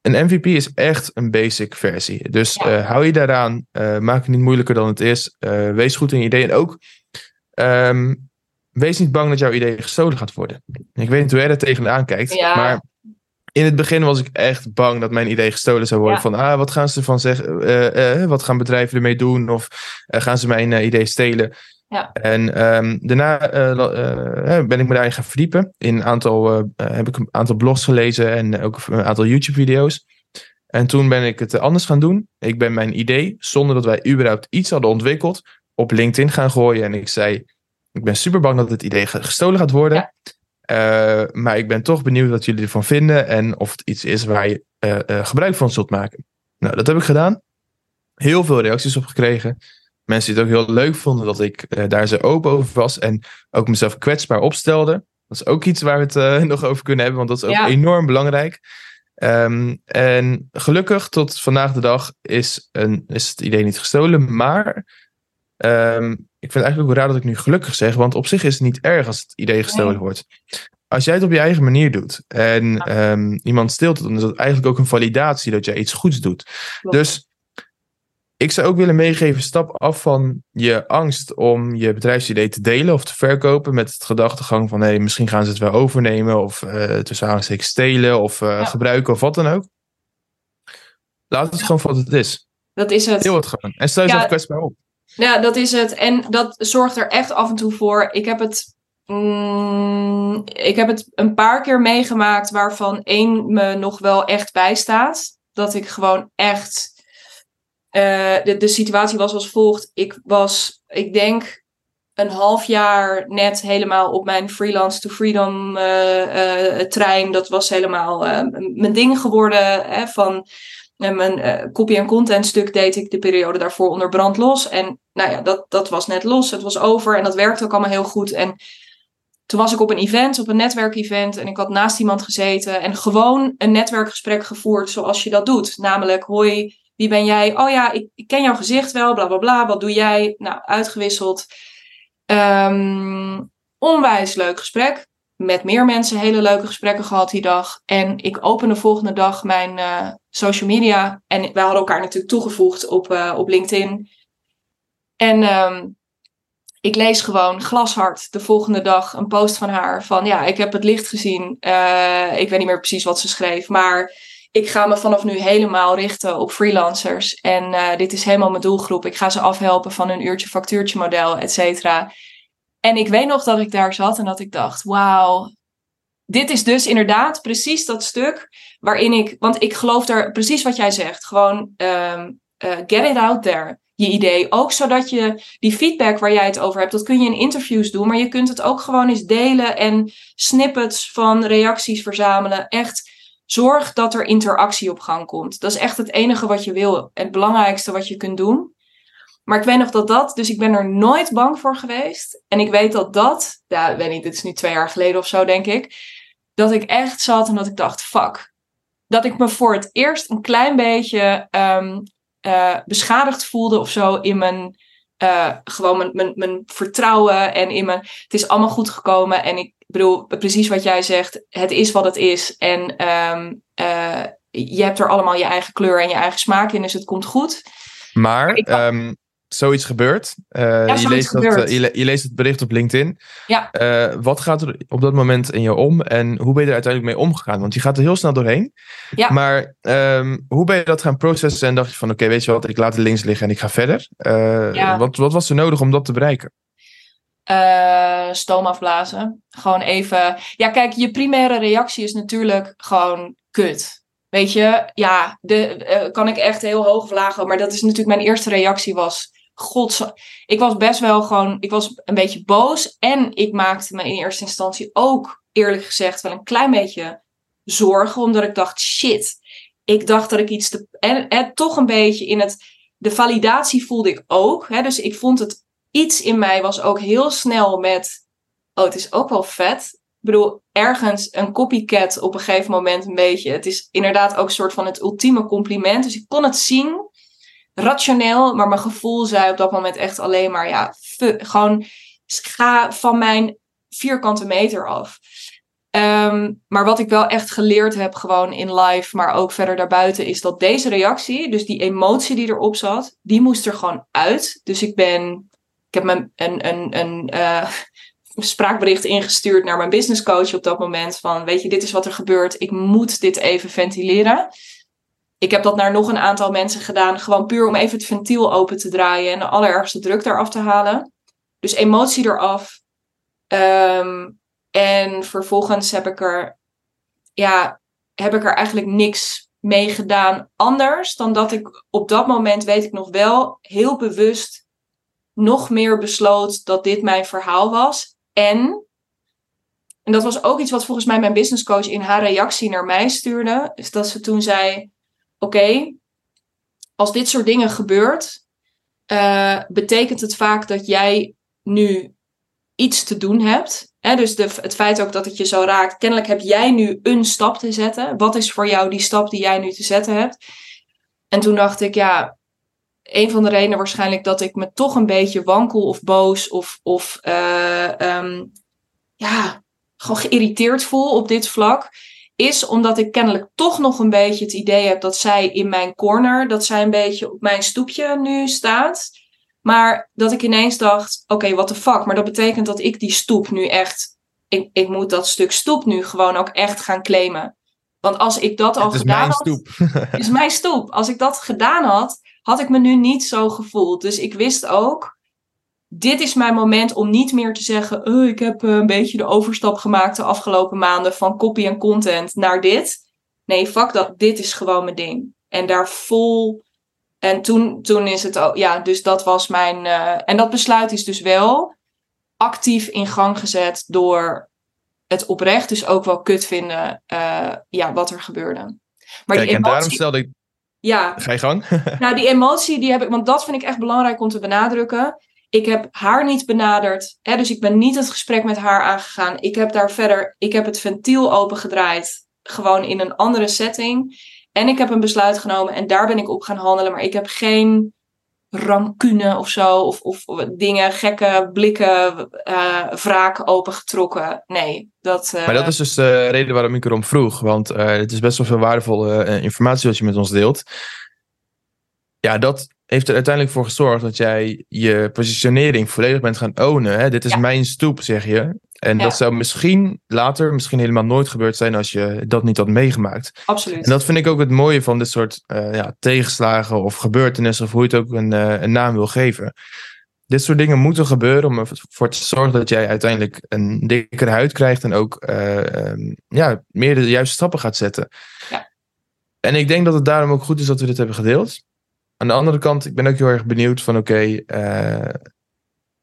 een MVP is echt een basic versie. Dus Ja. eh, hou je daaraan. eh, maak het niet moeilijker dan het is. eh, wees goed in je idee. En ook, ehm, wees niet bang dat jouw idee gestolen gaat worden. Ik weet niet hoe jij daar tegenaan kijkt. Ja. Maar in het begin was ik echt bang dat mijn idee gestolen zou worden. Ja. Van, ah, wat gaan ze ervan zeggen? Eh, eh, wat gaan bedrijven ermee doen? Of eh, gaan ze mijn eh, idee stelen? Ja. En ehm, daarna eh, eh, ben ik me daarin gaan verdiepen. In een aantal, eh, heb ik een aantal blogs gelezen en ook een aantal YouTube-video's. En toen ben ik het anders gaan doen. Ik ben mijn idee, zonder dat wij überhaupt iets hadden ontwikkeld, op LinkedIn gaan gooien. En ik zei, ik ben super bang dat het idee ge- gestolen gaat worden. Ja. Maar ik ben toch benieuwd wat jullie ervan vinden en of het iets is waar je gebruik van zult maken. Nou, dat heb ik gedaan. Heel veel reacties op gekregen. Mensen die het ook heel leuk vonden dat ik eh, daar zo open over was en ook mezelf kwetsbaar opstelde. Dat is ook iets waar we het eh, [laughs] nog over kunnen hebben, want dat is ook Ja. enorm belangrijk. Ehm, en gelukkig tot vandaag de dag is, een, is het idee niet gestolen, maar ehm, ik vind het eigenlijk ook raar dat ik nu gelukkig zeg, want op zich is het niet erg als het idee gestolen Nee. wordt. Als jij het op je eigen manier doet en ehm, iemand steelt het, dan is dat eigenlijk ook een validatie dat jij iets goeds doet. Klopt. Dus ik zou ook willen meegeven, stap af van je angst om je bedrijfsidee te delen of te verkopen met het gedachtegang van hé, misschien gaan ze het wel overnemen of eh tussen aanstekens stelen of eh, Ja. gebruiken of wat dan ook. Laat het gewoon voor wat het is. Dat is het. Deel het gewoon. En stel Ja. jezelf kwetsbaar op. Ja, dat is het. En dat zorgt er echt af en toe voor. Ik heb het, mm, ik heb het een paar keer meegemaakt waarvan één me nog wel echt bijstaat. Dat ik gewoon echt. Eh, de, de situatie was als volgt. Ik was, ik denk, een half jaar net helemaal op mijn freelance to freedom eh, eh, trein. Dat was helemaal mijn ding geworden. Hè, van mijn copy- en content stuk deed ik de periode daarvoor onder brand los. En nou ja, dat, dat was net los. Het was over en dat werkte ook allemaal heel goed. En toen was ik op een event, op een netwerkevent. En ik had naast iemand gezeten en gewoon een netwerkgesprek gevoerd zoals je dat doet. Namelijk, hoi, wie ben jij? Oh ja, ik, ik ken jouw gezicht wel, bla bla bla. Wat doe jij? Nou, uitgewisseld. Ehm, onwijs leuk gesprek. Met meer mensen hele leuke gesprekken gehad die dag. En ik open de volgende dag mijn eh, social media. En wij hadden elkaar natuurlijk toegevoegd op, eh, op LinkedIn. En ehm, ik lees gewoon glashard de volgende dag een post van haar. Van ja, ik heb het licht gezien. Eh, ik weet niet meer precies wat ze schreef. Maar ik ga me vanaf nu helemaal richten op freelancers. En eh, dit is helemaal mijn doelgroep. Ik ga ze afhelpen van een uurtje factuurtje model, et cetera. En ik weet nog dat ik daar zat en dat ik dacht, wauw, dit is dus inderdaad precies dat stuk waarin ik, want ik geloof daar precies wat jij zegt, gewoon eh, get it out there, je idee. Ook zodat je die feedback waar jij het over hebt, dat kun je in interviews doen, maar je kunt het ook gewoon eens delen en snippets van reacties verzamelen. Echt zorg dat er interactie op gang komt. Dat is echt het enige wat je wil, het belangrijkste wat je kunt doen. Maar ik weet nog dat dat, dus ik ben er nooit bang voor geweest. En ik weet dat dat, ja, ik weet niet, dit is nu twee jaar geleden of zo, denk ik. Dat ik echt zat en dat ik dacht, fuck. Dat ik me voor het eerst een klein beetje ehm, eh, beschadigd voelde of zo in mijn, eh, gewoon mijn, mijn, mijn vertrouwen en in mijn, het is allemaal goed gekomen. En ik bedoel, precies wat jij zegt, het is wat het is. En ehm, eh, je hebt er allemaal je eigen kleur en je eigen smaak in, dus het komt goed. Maar ehm, zoiets gebeurt. Eh, je, zoiets leest gebeurt. eh, je, le- je leest het bericht op LinkedIn. Ja. Wat gaat er op dat moment in je om en hoe ben je er uiteindelijk mee omgegaan? Want je gaat er heel snel doorheen. Ja. Maar ehm, hoe ben je dat gaan processen en dacht je van oké, weet je wat, ik laat het links liggen en ik ga verder? Ja. wat, wat was er nodig om dat te bereiken? Eh stoom afblazen. Gewoon even. Ja, kijk, je primaire reactie is natuurlijk gewoon kut. Weet je, ja, de, eh, kan ik echt heel hoog vlagen. Maar dat is natuurlijk mijn eerste reactie was. God, ik was best wel gewoon, ik was een beetje boos. En ik maakte me in eerste instantie ook, eerlijk gezegd, wel een klein beetje zorgen. Omdat ik dacht, shit, ik dacht dat ik iets te. En, en toch een beetje in het. De validatie voelde ik ook. Hè, dus ik vond het iets in mij was ook heel snel met. Oh, het is ook wel vet. Ik bedoel, ergens een copycat op een gegeven moment een beetje. Het is inderdaad ook een soort van het ultieme compliment. Dus ik kon het zien, rationeel, maar mijn gevoel zei op dat moment echt alleen maar, ja, gewoon ga van mijn vierkante meter af. Ehm, maar wat ik wel echt geleerd heb, gewoon in live, maar ook verder daarbuiten, is dat deze reactie, dus die emotie die erop zat, die moest er gewoon uit. Dus ik ben, heb mijn, een, een, een uh, [laughs] spraakbericht ingestuurd naar mijn businesscoach op dat moment van, weet je, dit is wat er gebeurt, ik moet dit even ventileren. Ik heb dat naar nog een aantal mensen gedaan, gewoon puur om even het ventiel open te draaien en de allerergste druk eraf te halen. Dus emotie eraf. Um, en vervolgens heb ik er, ja, heb ik er eigenlijk niks mee gedaan anders dan dat ik op dat moment, weet ik nog wel, heel bewust nog meer besloot dat dit mijn verhaal was. En, en dat was ook iets wat volgens mij mijn businesscoach in haar reactie naar mij stuurde, is dat ze toen zei: Oké, als dit soort dingen gebeurt, uh, betekent het vaak dat jij nu iets te doen hebt. Hè, dus de, het feit ook dat het je zo raakt. Kennelijk heb jij nu een stap te zetten. Wat is voor jou die stap die jij nu te zetten hebt? En toen dacht ik, ja, een van de redenen waarschijnlijk dat ik me toch een beetje wankel of boos of, of uh, um, ja, gewoon geïrriteerd voel op dit vlak. Is omdat ik kennelijk toch nog een beetje het idee heb dat zij in mijn corner, dat zij een beetje op mijn stoepje nu staat. Maar dat ik ineens dacht, oké, okay, what the fuck. Maar dat betekent dat ik die stoep nu echt... Ik, ik moet dat stuk stoep nu gewoon ook echt gaan claimen. Want als ik dat al gedaan had... [laughs] Het is mijn stoep. is mijn stoep. Als ik dat gedaan had, had ik me nu niet zo gevoeld. Dus ik wist ook, dit is mijn moment om niet meer te zeggen... Oh, ik heb een beetje de overstap gemaakt de afgelopen maanden... van copy en content naar dit. Nee, fuck dat. Dit is gewoon mijn ding. En daar vol en toen, toen is het ook, ja, dus dat was mijn. Uh, en dat besluit is dus wel actief in gang gezet door het oprecht, dus ook wel kut vinden, uh, ja, wat er gebeurde. Maar Kijk, emotie, en daarom stelde ik. Ja. Ga je gang? [laughs] nou, die emotie, die heb ik, want dat vind ik echt belangrijk om te benadrukken. Ik heb haar niet benaderd, hè, dus ik ben niet het gesprek met haar aangegaan. Ik heb daar verder, ik heb het ventiel opengedraaid, gewoon in een andere setting. En ik heb een besluit genomen en daar ben ik op gaan handelen. Maar ik heb geen rancune of zo. Of, of dingen, gekke blikken, uh, wraak opengetrokken. Nee, dat... Uh... Maar dat is dus de reden waarom ik erom vroeg. Want uh, het is best wel veel waardevolle informatie wat je met ons deelt. Ja, dat heeft er uiteindelijk voor gezorgd dat jij je positionering volledig bent gaan ownen. Hè? Dit is mijn stoep, zeg je. En dat zou misschien later, misschien helemaal nooit gebeurd zijn als je dat niet had meegemaakt. Absoluut. En dat vind ik ook het mooie van dit soort uh, ja, tegenslagen of gebeurtenissen, of hoe je het ook een, uh, een naam wil geven. Dit soort dingen moeten gebeuren om ervoor te zorgen dat jij uiteindelijk een dikkere huid krijgt en ook uh, um, ja, meer de juiste stappen gaat zetten. Ja. En ik denk dat het daarom ook goed is dat we dit hebben gedeeld. Aan de andere kant, ik ben ook heel erg benieuwd van oké, okay,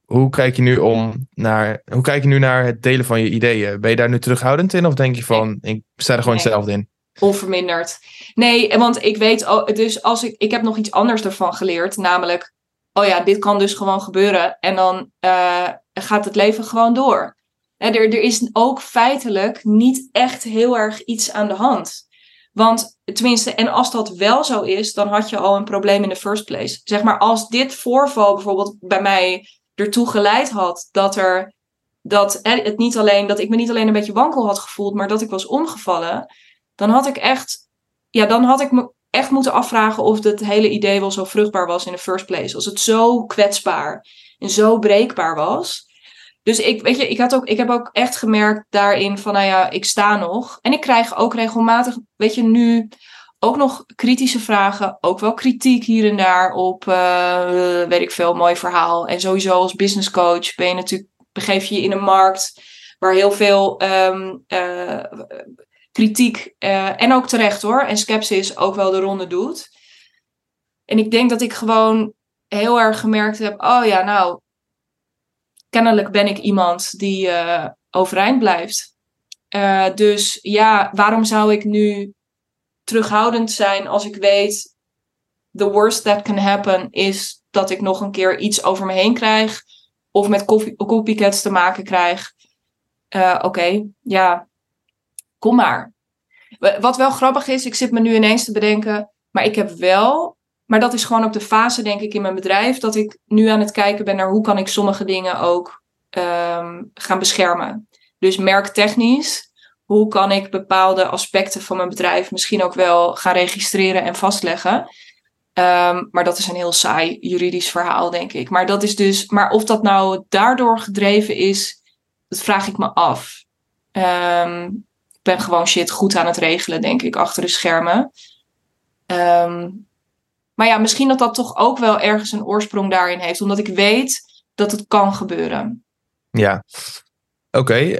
hoe kijk je nu om naar, hoe kijk je nu naar het delen van je ideeën? Ben je daar nu terughoudend in of denk je van, ik sta er gewoon nee. hetzelfde in? Onverminderd. Nee, want ik weet, dus als ik, ik heb nog iets anders ervan geleerd, namelijk, oh ja, dit kan dus gewoon gebeuren en dan uh, gaat het leven gewoon door. En er, er is ook feitelijk niet echt heel erg iets aan de hand. Want tenminste, en als dat wel zo is, dan had je al een probleem in de first place. Zeg maar, als dit voorval bijvoorbeeld bij mij ertoe geleid had dat er dat het niet alleen dat ik me niet alleen een beetje wankel had gevoeld, maar dat ik was omgevallen, dan had ik echt, ja, dan had ik me echt moeten afvragen of het hele idee wel zo vruchtbaar was in de first place. Als het zo kwetsbaar en zo breekbaar was. Dus ik, weet je, ik, had ook, ik heb ook echt gemerkt daarin van, nou ja, ik sta nog. En ik krijg ook regelmatig, weet je, nu ook nog kritische vragen, ook wel kritiek hier en daar op, uh, weet ik veel, mooi verhaal. En sowieso als business coach ben je natuurlijk, begeef je je in een markt waar heel veel um, uh, kritiek uh, en ook terecht hoor, en sceptisch ook wel de ronde doet. En ik denk dat ik gewoon heel erg gemerkt heb, oh ja, nou, kennelijk ben ik iemand die overeind blijft. dus ja, waarom zou ik nu terughoudend zijn als ik weet, the worst that can happen is dat ik nog een keer iets over me heen krijg of met copycats te maken krijg. Uh, Oké, ja, kom maar. Wat wel grappig is, ik zit me nu ineens te bedenken, maar ik heb wel, maar dat is gewoon ook de fase denk ik in mijn bedrijf, dat ik nu aan het kijken ben naar hoe kan ik sommige dingen ook um, gaan beschermen. Dus merktechnisch hoe kan ik bepaalde aspecten van mijn bedrijf misschien ook wel gaan registreren en vastleggen. Ehm, maar dat is een heel saai juridisch verhaal, denk ik. Maar dat is dus, maar of dat nou daardoor gedreven is, dat vraag ik me af. Ehm, ik ben gewoon shit goed aan het regelen, denk ik, achter de schermen. Ehm, maar ja, misschien dat dat toch ook wel ergens een oorsprong daarin heeft, omdat ik weet dat het kan gebeuren. Ja, oké.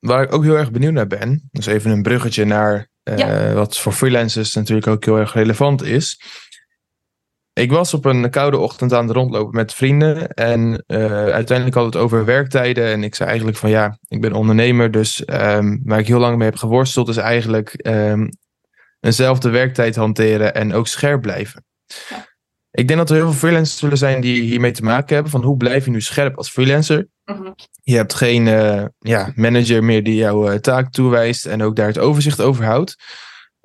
Waar ik ook heel erg benieuwd naar ben, dus even een bruggetje naar uh, Wat voor freelancers natuurlijk ook heel erg relevant is. Ik was op een koude ochtend aan het rondlopen met vrienden. En uh, uiteindelijk had het over werktijden. En ik zei eigenlijk van ja, ik ben ondernemer. Dus um, waar ik heel lang mee heb geworsteld is eigenlijk um, eenzelfde werktijd hanteren en ook scherp blijven. Ja. Ik denk dat er heel veel freelancers zullen zijn die hiermee te maken hebben. Van hoe blijf je nu scherp als freelancer? Mhm. Je hebt geen uh, ja, manager meer die jouw uh, taak toewijst en ook daar het overzicht over houdt.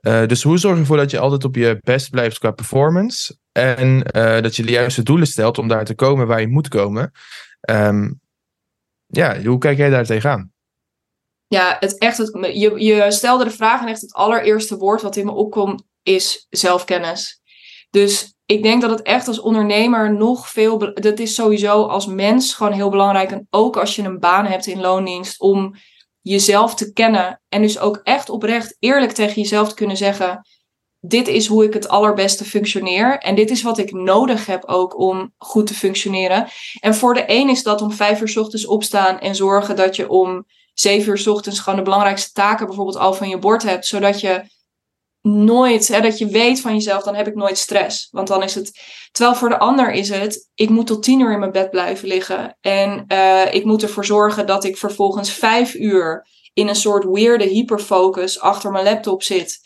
Uh, dus hoe zorg je ervoor dat je altijd op je best blijft qua performance? En dat je de juiste doelen stelt om daar te komen waar je moet komen. Um, ja, hoe kijk jij daar tegenaan? Ja, het echt, het, je, je stelde de vraag en echt het allereerste woord wat in me opkomt is zelfkennis. Dus ik denk dat het echt als ondernemer nog veel. Dat is sowieso als mens gewoon heel belangrijk. En ook als je een baan hebt in loondienst. Om jezelf te kennen. En dus ook echt oprecht eerlijk tegen jezelf te kunnen zeggen. Dit is hoe ik het allerbeste functioneer. En dit is wat ik nodig heb ook om goed te functioneren. En voor de een is dat om vijf uur s ochtends opstaan en zorgen dat je om zeven uur s ochtends gewoon de belangrijkste taken bijvoorbeeld al van je bord hebt. Zodat je nooit, hè, dat je weet van jezelf, dan heb ik nooit stress. Want dan is het. Terwijl voor de ander is het, ik moet tot tien uur in mijn bed blijven liggen. En uh, ik moet ervoor zorgen dat ik vervolgens vijf uur in een soort weirde hyperfocus achter mijn laptop zit.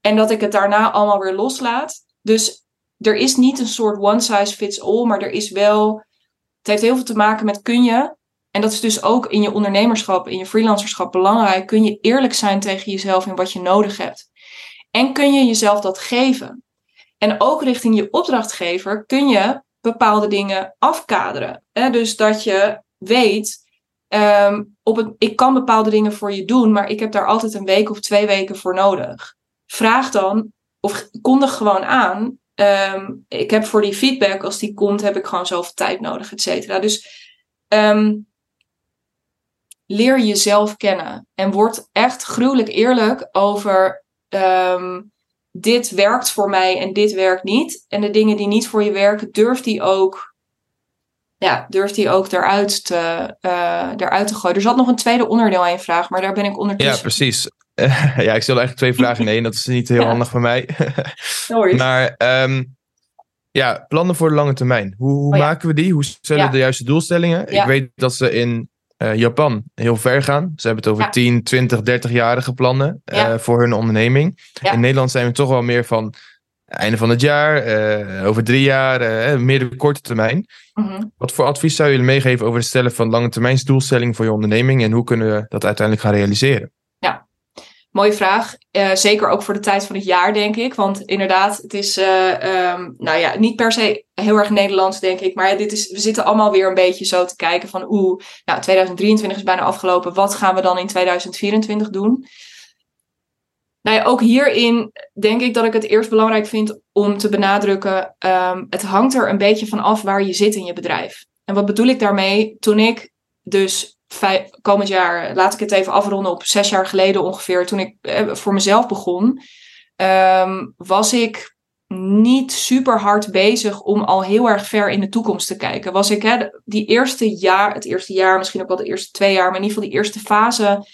En dat ik het daarna allemaal weer loslaat. Dus er is niet een soort one size fits all, maar er is wel. Het heeft heel veel te maken met kun je. En dat is dus ook in je ondernemerschap, in je freelancerschap belangrijk. Kun je eerlijk zijn tegen jezelf in wat je nodig hebt. En kun je jezelf dat geven? En ook richting je opdrachtgever kun je bepaalde dingen afkaderen. Hè? Dus dat je weet, um, op het, ik kan bepaalde dingen voor je doen, maar ik heb daar altijd een week of twee weken voor nodig. Vraag dan, of kondig gewoon aan, um, ik heb voor die feedback, als die komt, heb ik gewoon zoveel tijd nodig, et cetera. Dus um, leer jezelf kennen en word echt gruwelijk eerlijk over um, dit werkt voor mij en dit werkt niet. En de dingen die niet voor je werken, durft die ook, ja, durft die ook eruit te, uh, eruit te gooien. Er zat nog een tweede onderdeel aan je vraag, maar daar ben ik ondertussen. Ja, precies. [laughs] ja, ik stel eigenlijk twee vragen in één. Dat is niet heel handig voor mij. [laughs] maar um, ja, plannen voor de lange termijn. Hoe, hoe oh maken we die? Hoe stellen we de juiste doelstellingen? Ik weet dat ze in uh, Japan heel ver gaan. Ze hebben het over 10, 20, 30-jarige plannen uh, voor hun onderneming. In Nederland zijn we toch wel meer van einde van het jaar, uh, over drie jaar, meer de korte termijn. Mm -hmm. Wat voor advies zou je meegeven over het stellen van lange termijnsdoelstellingen voor je onderneming en hoe kunnen we dat uiteindelijk gaan realiseren? Mooie vraag. Uh, zeker ook voor de tijd van het jaar, denk ik. Want inderdaad, het is, uh, um, nou ja, niet per se heel erg Nederlands, denk ik. Maar dit is, we zitten allemaal weer een beetje zo te kijken van, oeh, nou, 2023 is bijna afgelopen. Wat gaan we dan in 2024 doen? Nou ja, ook hierin denk ik dat ik het eerst belangrijk vind om te benadrukken. Um, het hangt er een beetje van af waar je zit in je bedrijf. En wat bedoel ik daarmee? Toen ik dus komend jaar, laat ik het even afronden op zes jaar geleden ongeveer, toen ik eh, voor mezelf begon, um, was ik niet super hard bezig om al heel erg ver in de toekomst te kijken. Was ik hè, die eerste jaar, het eerste jaar, misschien ook wel de eerste twee jaar, maar in ieder geval die eerste fase,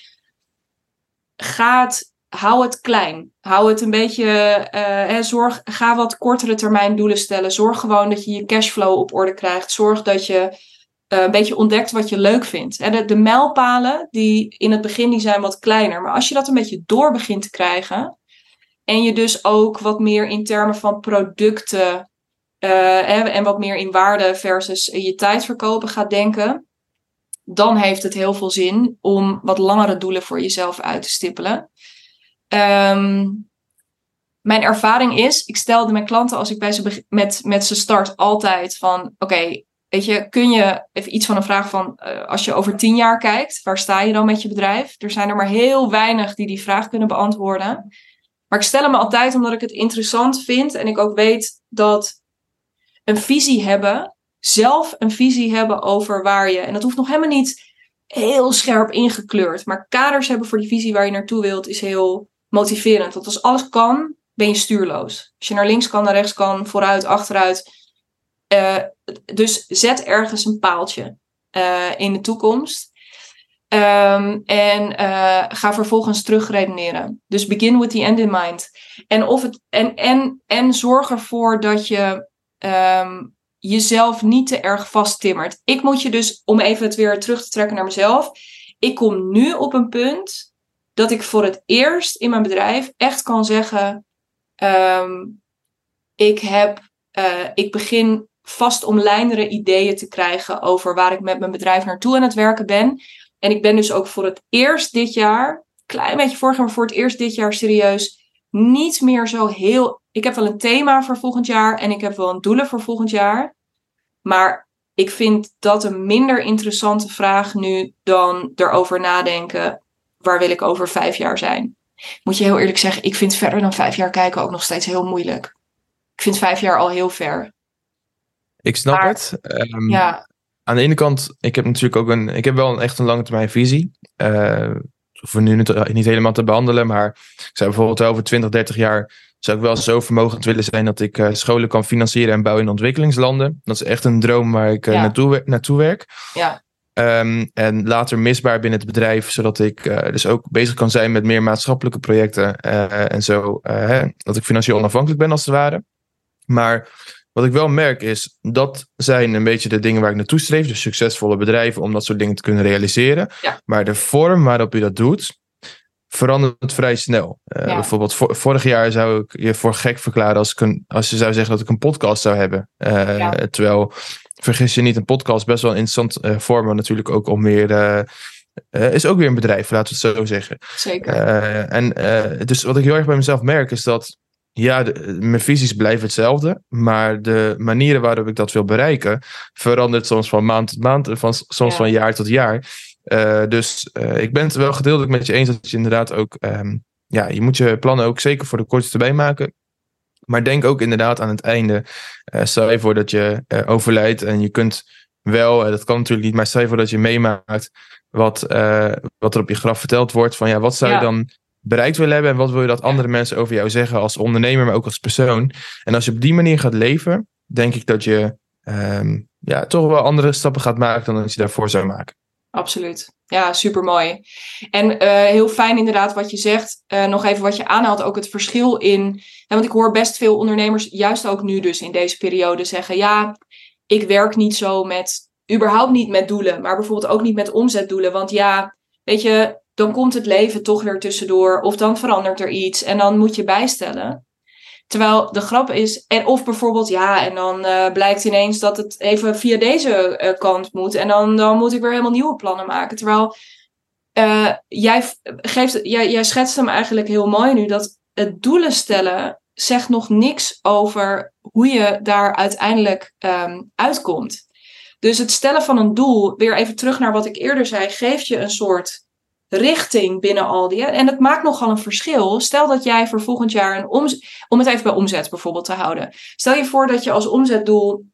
gaat, hou het klein. Hou het een beetje, uh, zorg, ga wat kortere termijn doelen stellen. Zorg gewoon dat je je cashflow op orde krijgt. Zorg dat je uh, een beetje ontdekt wat je leuk vindt. De, de mijlpalen, die in het begin die zijn wat kleiner. Maar als je dat een beetje door begint te krijgen. En je dus ook wat meer in termen van producten. Uh, en wat meer in waarde versus je tijd verkopen gaat denken. Dan heeft het heel veel zin om wat langere doelen voor jezelf uit te stippelen. Um, mijn ervaring is, ik stelde mijn klanten als ik bij ze met, met ze start altijd van: oké, weet je, kun je even iets van een vraag van, uh, als je over tien jaar kijkt, waar sta je dan met je bedrijf? Er zijn er maar heel weinig die die vraag kunnen beantwoorden. Maar ik stel hem altijd omdat ik het interessant vind en ik ook weet dat een visie hebben, zelf een visie hebben over waar je, en dat hoeft nog helemaal niet heel scherp ingekleurd, maar kaders hebben voor die visie waar je naartoe wilt, is heel motiverend. Want als alles kan, ben je stuurloos. Als je naar links kan, naar rechts kan, vooruit, achteruit. Uh, dus zet ergens een paaltje uh, in de toekomst. Um, en uh, ga vervolgens terugredeneren. Dus begin with the end in mind. En, of het, en, en, en zorg ervoor dat je um, jezelf niet te erg vasttimmert. Ik moet je dus, om even het weer terug te trekken naar mezelf. Ik kom nu op een punt dat ik voor het eerst in mijn bedrijf echt kan zeggen: um, ik, heb, ik begin vast omlijndere ideeën te krijgen over waar ik met mijn bedrijf naartoe aan het werken ben. En ik ben dus ook voor het eerst dit jaar, klein beetje vorig jaar, maar voor het eerst dit jaar serieus, niet meer zo heel. Ik heb wel een thema voor volgend jaar en ik heb wel een doelen voor volgend jaar. Maar ik vind dat een minder interessante vraag nu dan erover nadenken: waar wil ik over vijf jaar zijn? Moet je heel eerlijk zeggen, ik vind verder dan vijf jaar kijken ook nog steeds heel moeilijk. Ik vind vijf jaar al heel ver. Ik snap het. Um, ja. Aan de ene kant, ik heb natuurlijk ook een, ik heb wel een echt een lange termijn visie. Uh, hoeven nu niet, niet helemaal te behandelen, maar ik zou bijvoorbeeld over 20, 30 jaar zou ik wel zo vermogend willen zijn dat ik uh, scholen kan financieren en bouwen in ontwikkelingslanden. Dat is echt een droom waar ik uh, ja. naartoe, naartoe werk. Ja. Um, en later misbaar binnen het bedrijf, zodat ik uh, dus ook bezig kan zijn met meer maatschappelijke projecten en zo. Hè, dat ik financieel onafhankelijk ben als het ware. Maar wat ik wel merk is, dat zijn een beetje de dingen waar ik naartoe streef. Dus succesvolle bedrijven om dat soort dingen te kunnen realiseren. Ja. Maar de vorm waarop je dat doet, verandert vrij snel. Uh, ja. Bijvoorbeeld vorig jaar zou ik je voor gek verklaren als, ik een, als je zou zeggen dat ik een podcast zou hebben. Uh, ja. Terwijl, vergis je niet, een podcast best wel een interessant uh, vorm, maar natuurlijk ook om meer... is ook weer een bedrijf, laten we het zo zeggen. Zeker. en dus wat ik heel erg bij mezelf merk is dat ja, de, mijn visies blijven hetzelfde, maar de manieren waarop ik dat wil bereiken verandert soms van maand tot maand en van, soms ja. van jaar tot jaar. Uh, dus uh, ik ben het wel gedeeltelijk met je eens dat je inderdaad ook, um, ja, je moet je plannen ook zeker voor de korte termijn maken. Maar denk ook inderdaad aan het einde. Uh, stel je voor dat je overlijdt en je kunt wel, dat kan natuurlijk niet, maar stel je voor dat je meemaakt wat, wat er op je graf verteld wordt. Van ja, wat zou je ja. dan bereikt wil hebben en wat wil je dat andere mensen over jou zeggen als ondernemer, maar ook als persoon. En als je op die manier gaat leven, denk ik dat je um, ja, toch wel andere stappen gaat maken dan dat je daarvoor zou maken. Absoluut. Ja, super mooi. En uh, heel fijn inderdaad wat je zegt. Uh, nog even wat je aanhaalt, ook het verschil in. Ja, want ik hoor best veel ondernemers, juist ook nu dus in deze periode, zeggen: Ja, ik werk niet zo met, überhaupt niet met doelen, maar bijvoorbeeld ook niet met omzetdoelen. Want ja, weet je, dan komt het leven toch weer tussendoor. Of dan verandert er iets en dan moet je bijstellen. Terwijl de grap is, en of bijvoorbeeld ja, en dan uh, blijkt ineens dat het even via deze uh, kant moet. En dan, dan moet ik weer helemaal nieuwe plannen maken. Terwijl uh, jij, geeft, jij, jij schetst hem eigenlijk heel mooi nu, dat het doelen stellen zegt nog niks over hoe je daar uiteindelijk um, uitkomt. Dus het stellen van een doel, weer even terug naar wat ik eerder zei, geeft je een soort richting binnen al die. En het maakt nogal een verschil. Stel dat jij voor volgend jaar een omzet. Om het even bij omzet bijvoorbeeld te houden. Stel je voor dat je als omzetdoel.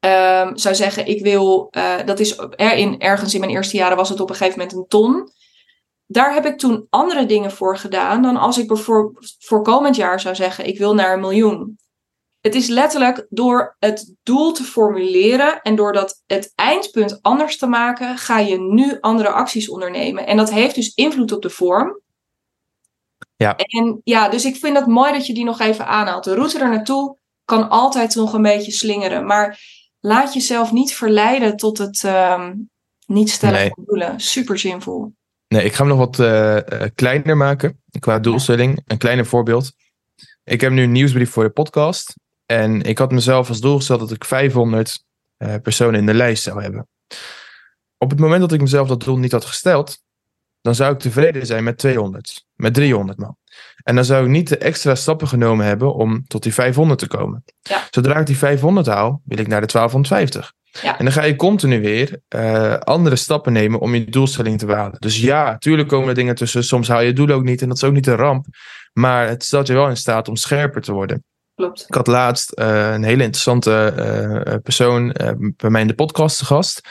Um, zou zeggen, ik wil. Uh, dat is er in, ergens in mijn eerste jaren was het op een gegeven moment een ton. Daar heb ik toen andere dingen voor gedaan dan als ik bijvoorbeeld voor komend jaar zou zeggen, ik wil naar een miljoen. Het is letterlijk door het doel te formuleren en door dat het eindpunt anders te maken, ga je nu andere acties ondernemen. En dat heeft dus invloed op de vorm. Ja. En ja, dus ik vind het mooi dat je die nog even aanhaalt. De route er naartoe kan altijd nog een beetje slingeren. Maar laat jezelf niet verleiden tot het um, niet stellen Nee. van doelen. Super zinvol. Nee, ik ga hem nog wat uh, kleiner maken qua doelstelling. Een kleiner voorbeeld. Ik heb nu een nieuwsbrief voor de podcast. En ik had mezelf als doel gesteld dat ik 500 uh, personen in de lijst zou hebben. Op het moment dat ik mezelf dat doel niet had gesteld, dan zou ik tevreden zijn met 200, met 300 man. En dan zou ik niet de extra stappen genomen hebben om tot die 500 te komen. Ja. Zodra ik die 500 haal, wil ik naar de 1250. Ja. En dan ga je continu weer uh, andere stappen nemen om je doelstelling te behalen. Dus ja, tuurlijk komen er dingen tussen. Soms haal je het doel ook niet en dat is ook niet een ramp. Maar het stelt je wel in staat om scherper te worden. Klopt. Ik had laatst uh, een hele interessante uh, persoon bij mij in de podcast te gast.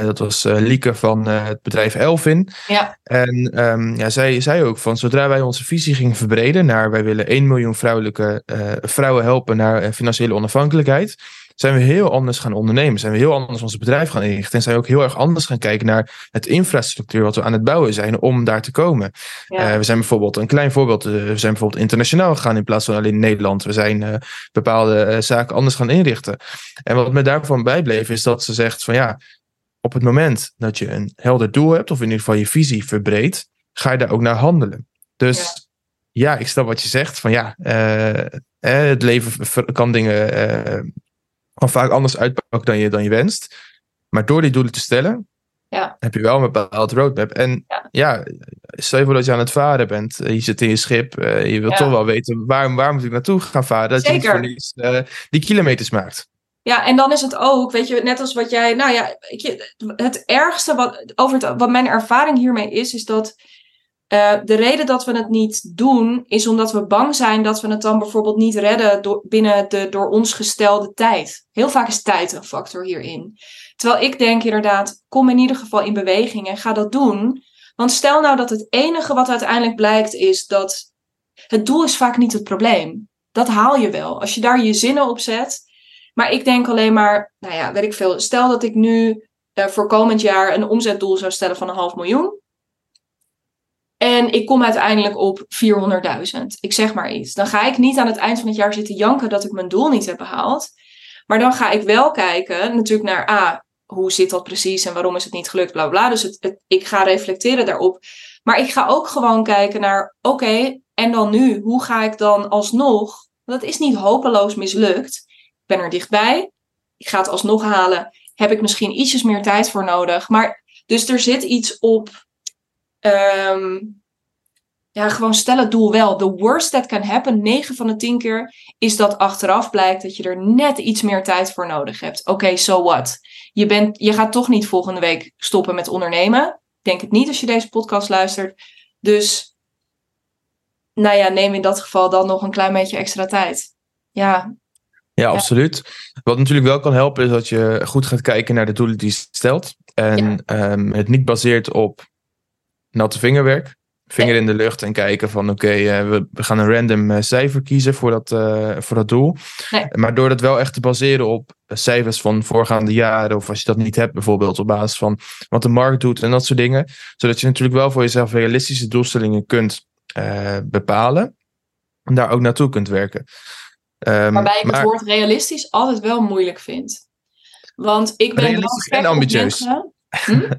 dat was Lieke van het bedrijf Elvin. Ja. En um, ja, zij zei ook van zodra wij onze visie gingen verbreden naar wij willen 1 miljoen vrouwelijke vrouwen helpen naar financiële onafhankelijkheid zijn we heel anders gaan ondernemen. Zijn we heel anders ons bedrijf gaan inrichten. En zijn we ook heel erg anders gaan kijken naar het infrastructuur wat we aan het bouwen zijn om daar te komen. Ja. Uh, we zijn bijvoorbeeld, een klein voorbeeld, uh, we zijn bijvoorbeeld internationaal gegaan in plaats van alleen Nederland. We zijn uh, bepaalde zaken anders gaan inrichten. En wat me daarvan bijbleef is dat ze zegt van ja, op het moment dat je een helder doel hebt, of in ieder geval je visie verbreedt, ga je daar ook naar handelen. Dus ja, ja ik snap wat je zegt van ja, het leven kan dingen kan vaak anders uitpakken dan je, dan je wenst. Maar door die doelen te stellen, ja. heb je wel een bepaald roadmap. En ja, ja stel je voor dat je aan het varen bent. Je zit in je schip. Uh, je wilt Ja. toch wel weten waar, waar moet ik naartoe gaan varen. Dat je voor niets uh, die kilometers maakt. Ja, en dan is het ook, weet je, net als wat jij, nou ja, het ergste wat, over het, wat mijn ervaring hiermee is, is dat uh, de reden dat we het niet doen, is omdat we bang zijn dat we het dan bijvoorbeeld niet redden door, binnen de door ons gestelde tijd. Heel vaak is tijd een factor hierin. Terwijl ik denk inderdaad, kom in ieder geval in beweging en ga dat doen. Want stel nou dat het enige wat uiteindelijk blijkt is dat het doel is vaak niet het probleem. Dat haal je wel. Als je daar je zinnen op zet. Maar ik denk alleen maar, nou ja, weet ik veel. Stel dat ik nu uh, voor komend jaar een omzetdoel zou stellen van een half miljoen. En ik kom uiteindelijk op 400.000. Ik zeg maar iets. Dan ga ik niet aan het eind van het jaar zitten janken dat ik mijn doel niet heb behaald. Maar dan ga ik wel kijken natuurlijk naar A, hoe zit dat precies en waarom is het niet gelukt, bla bla. Dus het, ik ga reflecteren daarop. Maar ik ga ook gewoon kijken naar, oké, en dan nu? Hoe ga ik dan alsnog? Dat is niet hopeloos mislukt. Ik ben er dichtbij. Ik ga het alsnog halen. Heb ik misschien ietsjes meer tijd voor nodig. Maar dus er zit iets op Um, ja, gewoon stel het doel wel. The worst that can happen, 9 van de 10 keer, is dat achteraf blijkt dat je er net iets meer tijd voor nodig hebt. Oké, okay, so what? Je, bent, je gaat toch niet volgende week stoppen met ondernemen. Ik denk het niet als je deze podcast luistert. Dus, nou ja, neem in dat geval dan nog een klein beetje extra tijd. Ja. Ja, absoluut. Wat natuurlijk wel kan helpen is dat je goed gaat kijken naar de doelen die je stelt. En ja. um, het niet baseert op natte vingerwerk. Vinger in de lucht en kijken van oké, okay, uh, we, we, gaan een random uh, cijfer kiezen voor dat, uh, voor dat doel. Nee. Maar door dat wel echt te baseren op cijfers van voorgaande jaren, of als je dat niet hebt, bijvoorbeeld op basis van wat de markt doet en dat soort dingen. Zodat je natuurlijk wel voor jezelf realistische doelstellingen kunt eh, bepalen. En daar ook naartoe kunt werken. Um, Waarbij ik maar, het woord realistisch altijd wel moeilijk vind. Want ik ben realistisch en ambitieus. [laughs] Hm?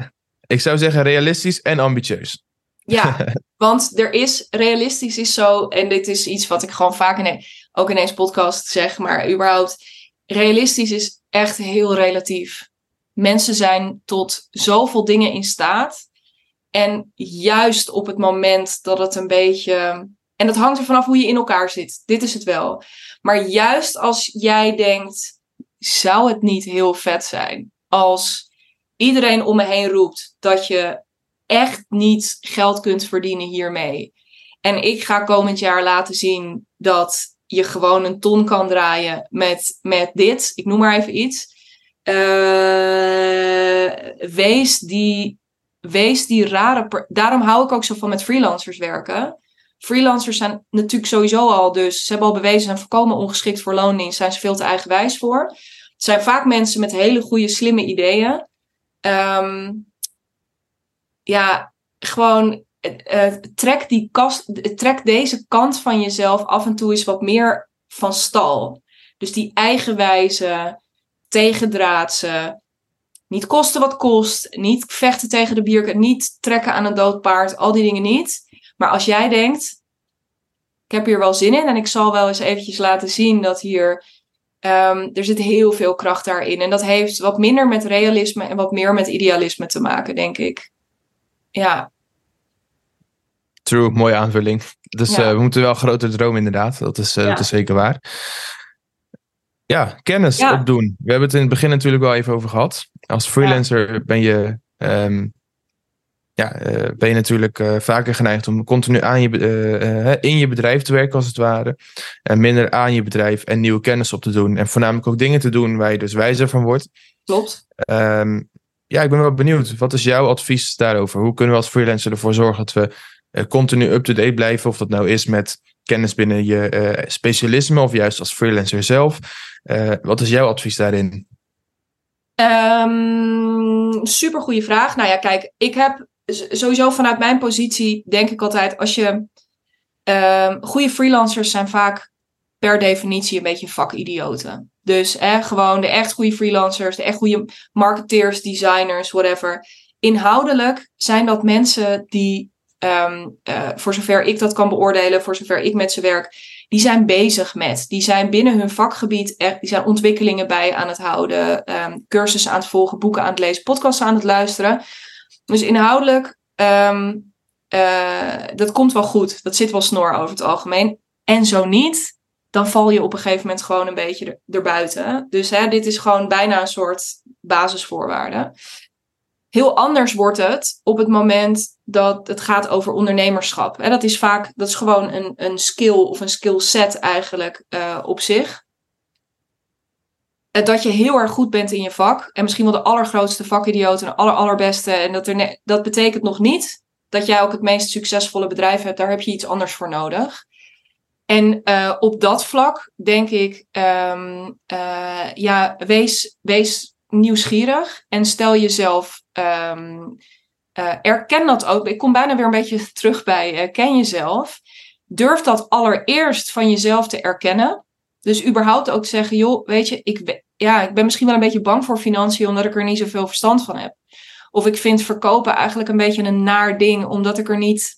Ik zou zeggen realistisch en ambitieus. Ja, [laughs] want er is, realistisch is zo, en dit is iets wat ik gewoon vaak in, ook in deze podcast zeg, maar überhaupt, realistisch is echt heel relatief. Mensen zijn tot zoveel dingen in staat. En juist op het moment dat het een beetje. En dat hangt er vanaf hoe je in elkaar zit. Dit is het wel. Maar juist als jij denkt, zou het niet heel vet zijn als iedereen om me heen roept dat je echt niet geld kunt verdienen hiermee. En ik ga komend jaar laten zien dat je gewoon een ton kan draaien met, met dit. Ik noem maar even iets. Uh, wees die, wees die rare. Daarom hou ik ook zo van met freelancers werken. Freelancers zijn natuurlijk sowieso al, dus ze hebben al bewezen, zijn voorkomen ongeschikt voor loondienst, zijn ze veel te eigenwijs voor. Het zijn vaak mensen met hele goede, slimme ideeën. Um, ja, gewoon uh, trek, die kast, trek deze kant van jezelf af en toe eens wat meer van stal. Dus die eigenwijze, tegendraadse, niet kosten wat kost, niet vechten tegen de bierken, niet trekken aan een dood paard, al die dingen niet. Maar als jij denkt, ik heb hier wel zin in en ik zal wel eens eventjes laten zien dat hier, um, er zit heel veel kracht daarin. En dat heeft wat minder met realisme en wat meer met idealisme te maken, denk ik. Ja. True, mooie aanvulling. Dus ja. uh, we moeten wel groter dromen inderdaad. Dat is, uh, ja. dat is zeker waar. Ja, kennis Ja. opdoen. We hebben het in het begin natuurlijk wel even over gehad. Als freelancer ben je, ehm, ja, eh, ben je natuurlijk eh, vaker geneigd om continu aan je, eh, in je bedrijf te werken, als het ware. En minder aan je bedrijf en nieuwe kennis op te doen. En voornamelijk ook dingen te doen waar je dus wijzer van wordt. Klopt. Ehm, ja, ik ben wel benieuwd. Wat is jouw advies daarover? Hoe kunnen we als freelancer ervoor zorgen dat we continu up-to-date blijven? Of dat nou is met kennis binnen je specialisme of juist als freelancer zelf. Wat is jouw advies daarin? Ehm super goede vraag. Nou ja, kijk, ik heb sowieso vanuit mijn positie denk ik altijd, als je ehm goede freelancers zijn vaak per definitie een beetje vakidioten. Dus hè, gewoon de echt goede freelancers, de echt goede marketeers, designers, whatever. Inhoudelijk zijn dat mensen die, ehm, eh, voor zover ik dat kan beoordelen, voor zover ik met ze werk, die zijn bezig met. Die zijn binnen hun vakgebied echt, die zijn ontwikkelingen bij aan het houden, ehm, cursussen aan het volgen, boeken aan het lezen, podcasts aan het luisteren. Dus inhoudelijk, ehm, eh, dat komt wel goed. Dat zit wel snor over het algemeen. En zo niet, dan val je op een gegeven moment gewoon een beetje er, erbuiten. Dus hè, dit is gewoon bijna een soort basisvoorwaarde. Heel anders wordt het op het moment dat het gaat over ondernemerschap. Dat is vaak, dat is gewoon een, een skill of een skillset eigenlijk eh, op zich. Eh, Dat je heel erg goed bent in je vak. En misschien wel de allergrootste vakidioot en de aller, allerbeste. En dat, er dat betekent nog niet dat jij ook het meest succesvolle bedrijf hebt. Daar heb je iets anders voor nodig. En eh, op dat vlak denk ik, ehm, eh, ja, wees, wees nieuwsgierig en stel jezelf, eh, erken dat ook. Ik kom bijna weer een beetje terug bij ken jezelf. Durf dat allereerst van jezelf te erkennen. Dus überhaupt ook zeggen, joh, weet je, ik ja, ik ben misschien wel een beetje bang voor financiën omdat ik er niet zoveel verstand van heb. Of ik vind verkopen eigenlijk een beetje een naar ding, omdat ik er niet.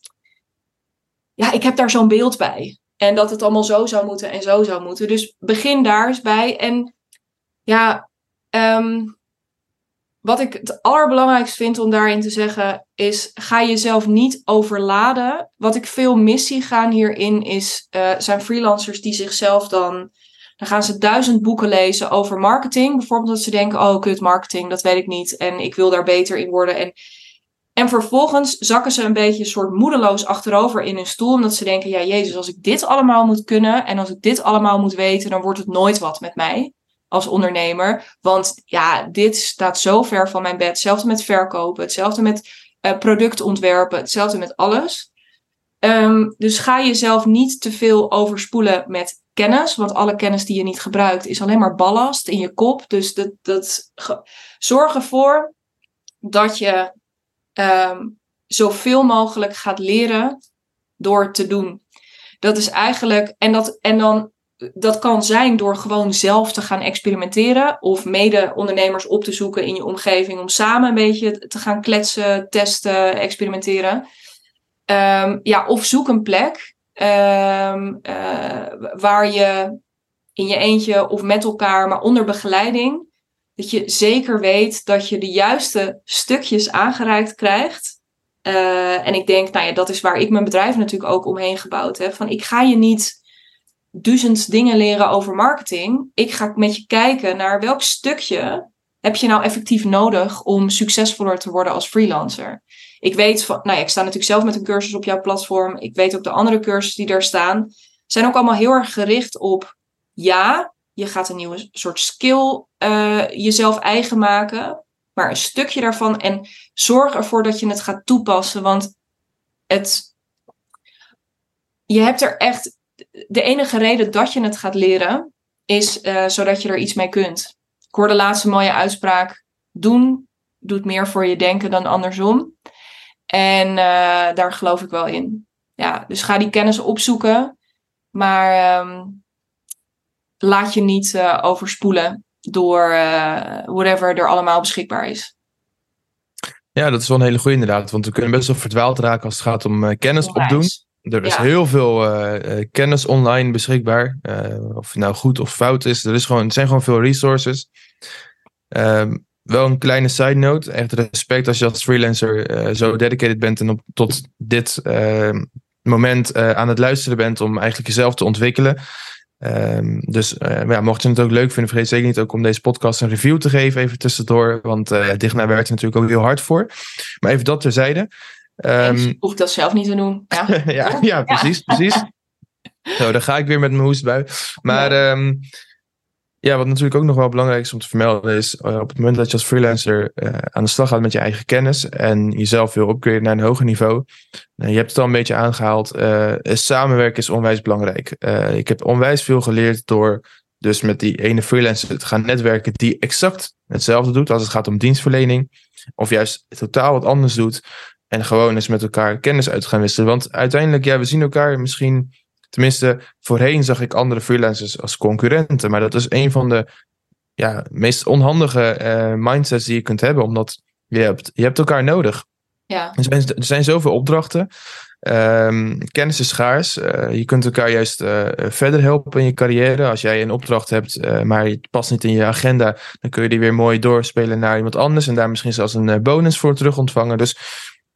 Ja, ik heb daar zo'n beeld bij. En dat het allemaal zo zou moeten en zo zou moeten. Dus begin daar eens bij. En ja, ehm, wat ik het allerbelangrijkst vind om daarin te zeggen, is ga jezelf niet overladen. Wat ik veel mis zie gaan hierin is, eh, zijn freelancers die zichzelf dan. Dan gaan ze duizend boeken lezen over marketing. Bijvoorbeeld dat ze denken, oh kut marketing, dat weet ik niet. En ik wil daar beter in worden. En, en vervolgens zakken ze een beetje soort moedeloos achterover in hun stoel. Omdat ze denken, ja jezus, als ik dit allemaal moet kunnen. En als ik dit allemaal moet weten, dan wordt het nooit wat met mij als ondernemer. Want ja, dit staat zo ver van mijn bed. Hetzelfde met verkopen, hetzelfde met uh, productontwerpen, hetzelfde met alles. Um, dus ga jezelf niet te veel overspoelen met kennis. Want alle kennis die je niet gebruikt is alleen maar ballast in je kop. Dus dat, dat, zorg ervoor dat je um, zoveel mogelijk gaat leren door te doen. Dat is eigenlijk, en, dat, en dan dat kan zijn door gewoon zelf te gaan experimenteren of mede-ondernemers op te zoeken in je omgeving om samen een beetje te gaan kletsen, testen, experimenteren. Um, ja, of zoek een plek um, uh, waar je in je eentje of met elkaar, maar onder begeleiding, dat je zeker weet dat je de juiste stukjes aangereikt krijgt. Uh, en ik denk, nou ja, dat is waar ik mijn bedrijf natuurlijk ook omheen gebouwd heb. Van ik ga je niet duizend dingen leren over marketing. Ik ga met je kijken naar welk stukje heb je nou effectief nodig om succesvoller te worden als freelancer. Ik weet van, nou ja, ik sta natuurlijk zelf met een cursus op jouw platform. Ik weet ook de andere cursussen die er staan. Zijn ook allemaal heel erg gericht op, ja, je gaat een nieuwe soort skill uh, jezelf eigen maken. Maar een stukje daarvan en zorg ervoor dat je het gaat toepassen. Want het, je hebt er echt de enige reden dat je het gaat leren is uh, zodat je er iets mee kunt. Ik hoorde laatst een mooie uitspraak. Doen doet meer voor je denken dan andersom. En uh, daar geloof ik wel in. Ja, dus ga die kennis opzoeken. Maar um, laat je niet uh, overspoelen door whatever er allemaal beschikbaar is. Ja, dat is wel een hele goede inderdaad. Want we kunnen best wel verdwaald raken als het gaat om kennis opdoen. Er is ja. heel veel uh, kennis online beschikbaar. Uh, of het nou goed of fout is. Er, is gewoon, er zijn gewoon veel resources. Um, wel een kleine side note. Echt respect als je als freelancer uh, zo dedicated bent en op, tot dit ehm, moment aan het luisteren bent om eigenlijk jezelf te ontwikkelen. Ehm, dus ja, mocht je het ook leuk vinden, vergeet zeker niet ook om deze podcast een review te geven, even tussendoor. Want Digna werkt er natuurlijk ook heel hard voor. Maar even dat terzijde. Um, hoef ik dat zelf niet te doen. Ja, [laughs] ja, ja, precies, precies. [laughs] Zo, dan ga ik weer met mijn hoestbui. Maar ja. Um, ja, wat natuurlijk ook nog wel belangrijk is om te vermelden is uh, op het moment dat je als freelancer uh, aan de slag gaat met je eigen kennis en jezelf wil upgraden naar een hoger niveau. Uh, je hebt het al een beetje aangehaald. samenwerken is onwijs belangrijk. ik heb onwijs veel geleerd door dus met die ene freelancer te gaan netwerken die exact hetzelfde doet als het gaat om dienstverlening. Of juist totaal wat anders doet. En gewoon eens met elkaar kennis uit gaan wisselen. Want uiteindelijk, ja, we zien elkaar misschien Tenminste, voorheen zag ik andere freelancers als concurrenten. Maar dat is een van de ja, meest onhandige uh, mindsets die je kunt hebben. Omdat je hebt, je hebt elkaar nodig. Ja. Er, zijn, er zijn zoveel opdrachten. Um, kennis is schaars. Uh, je kunt elkaar juist uh, verder helpen in je carrière. Als jij een opdracht hebt, maar het past niet in je agenda, dan kun je die weer mooi doorspelen naar iemand anders. En daar misschien zelfs een bonus voor terug ontvangen. Dus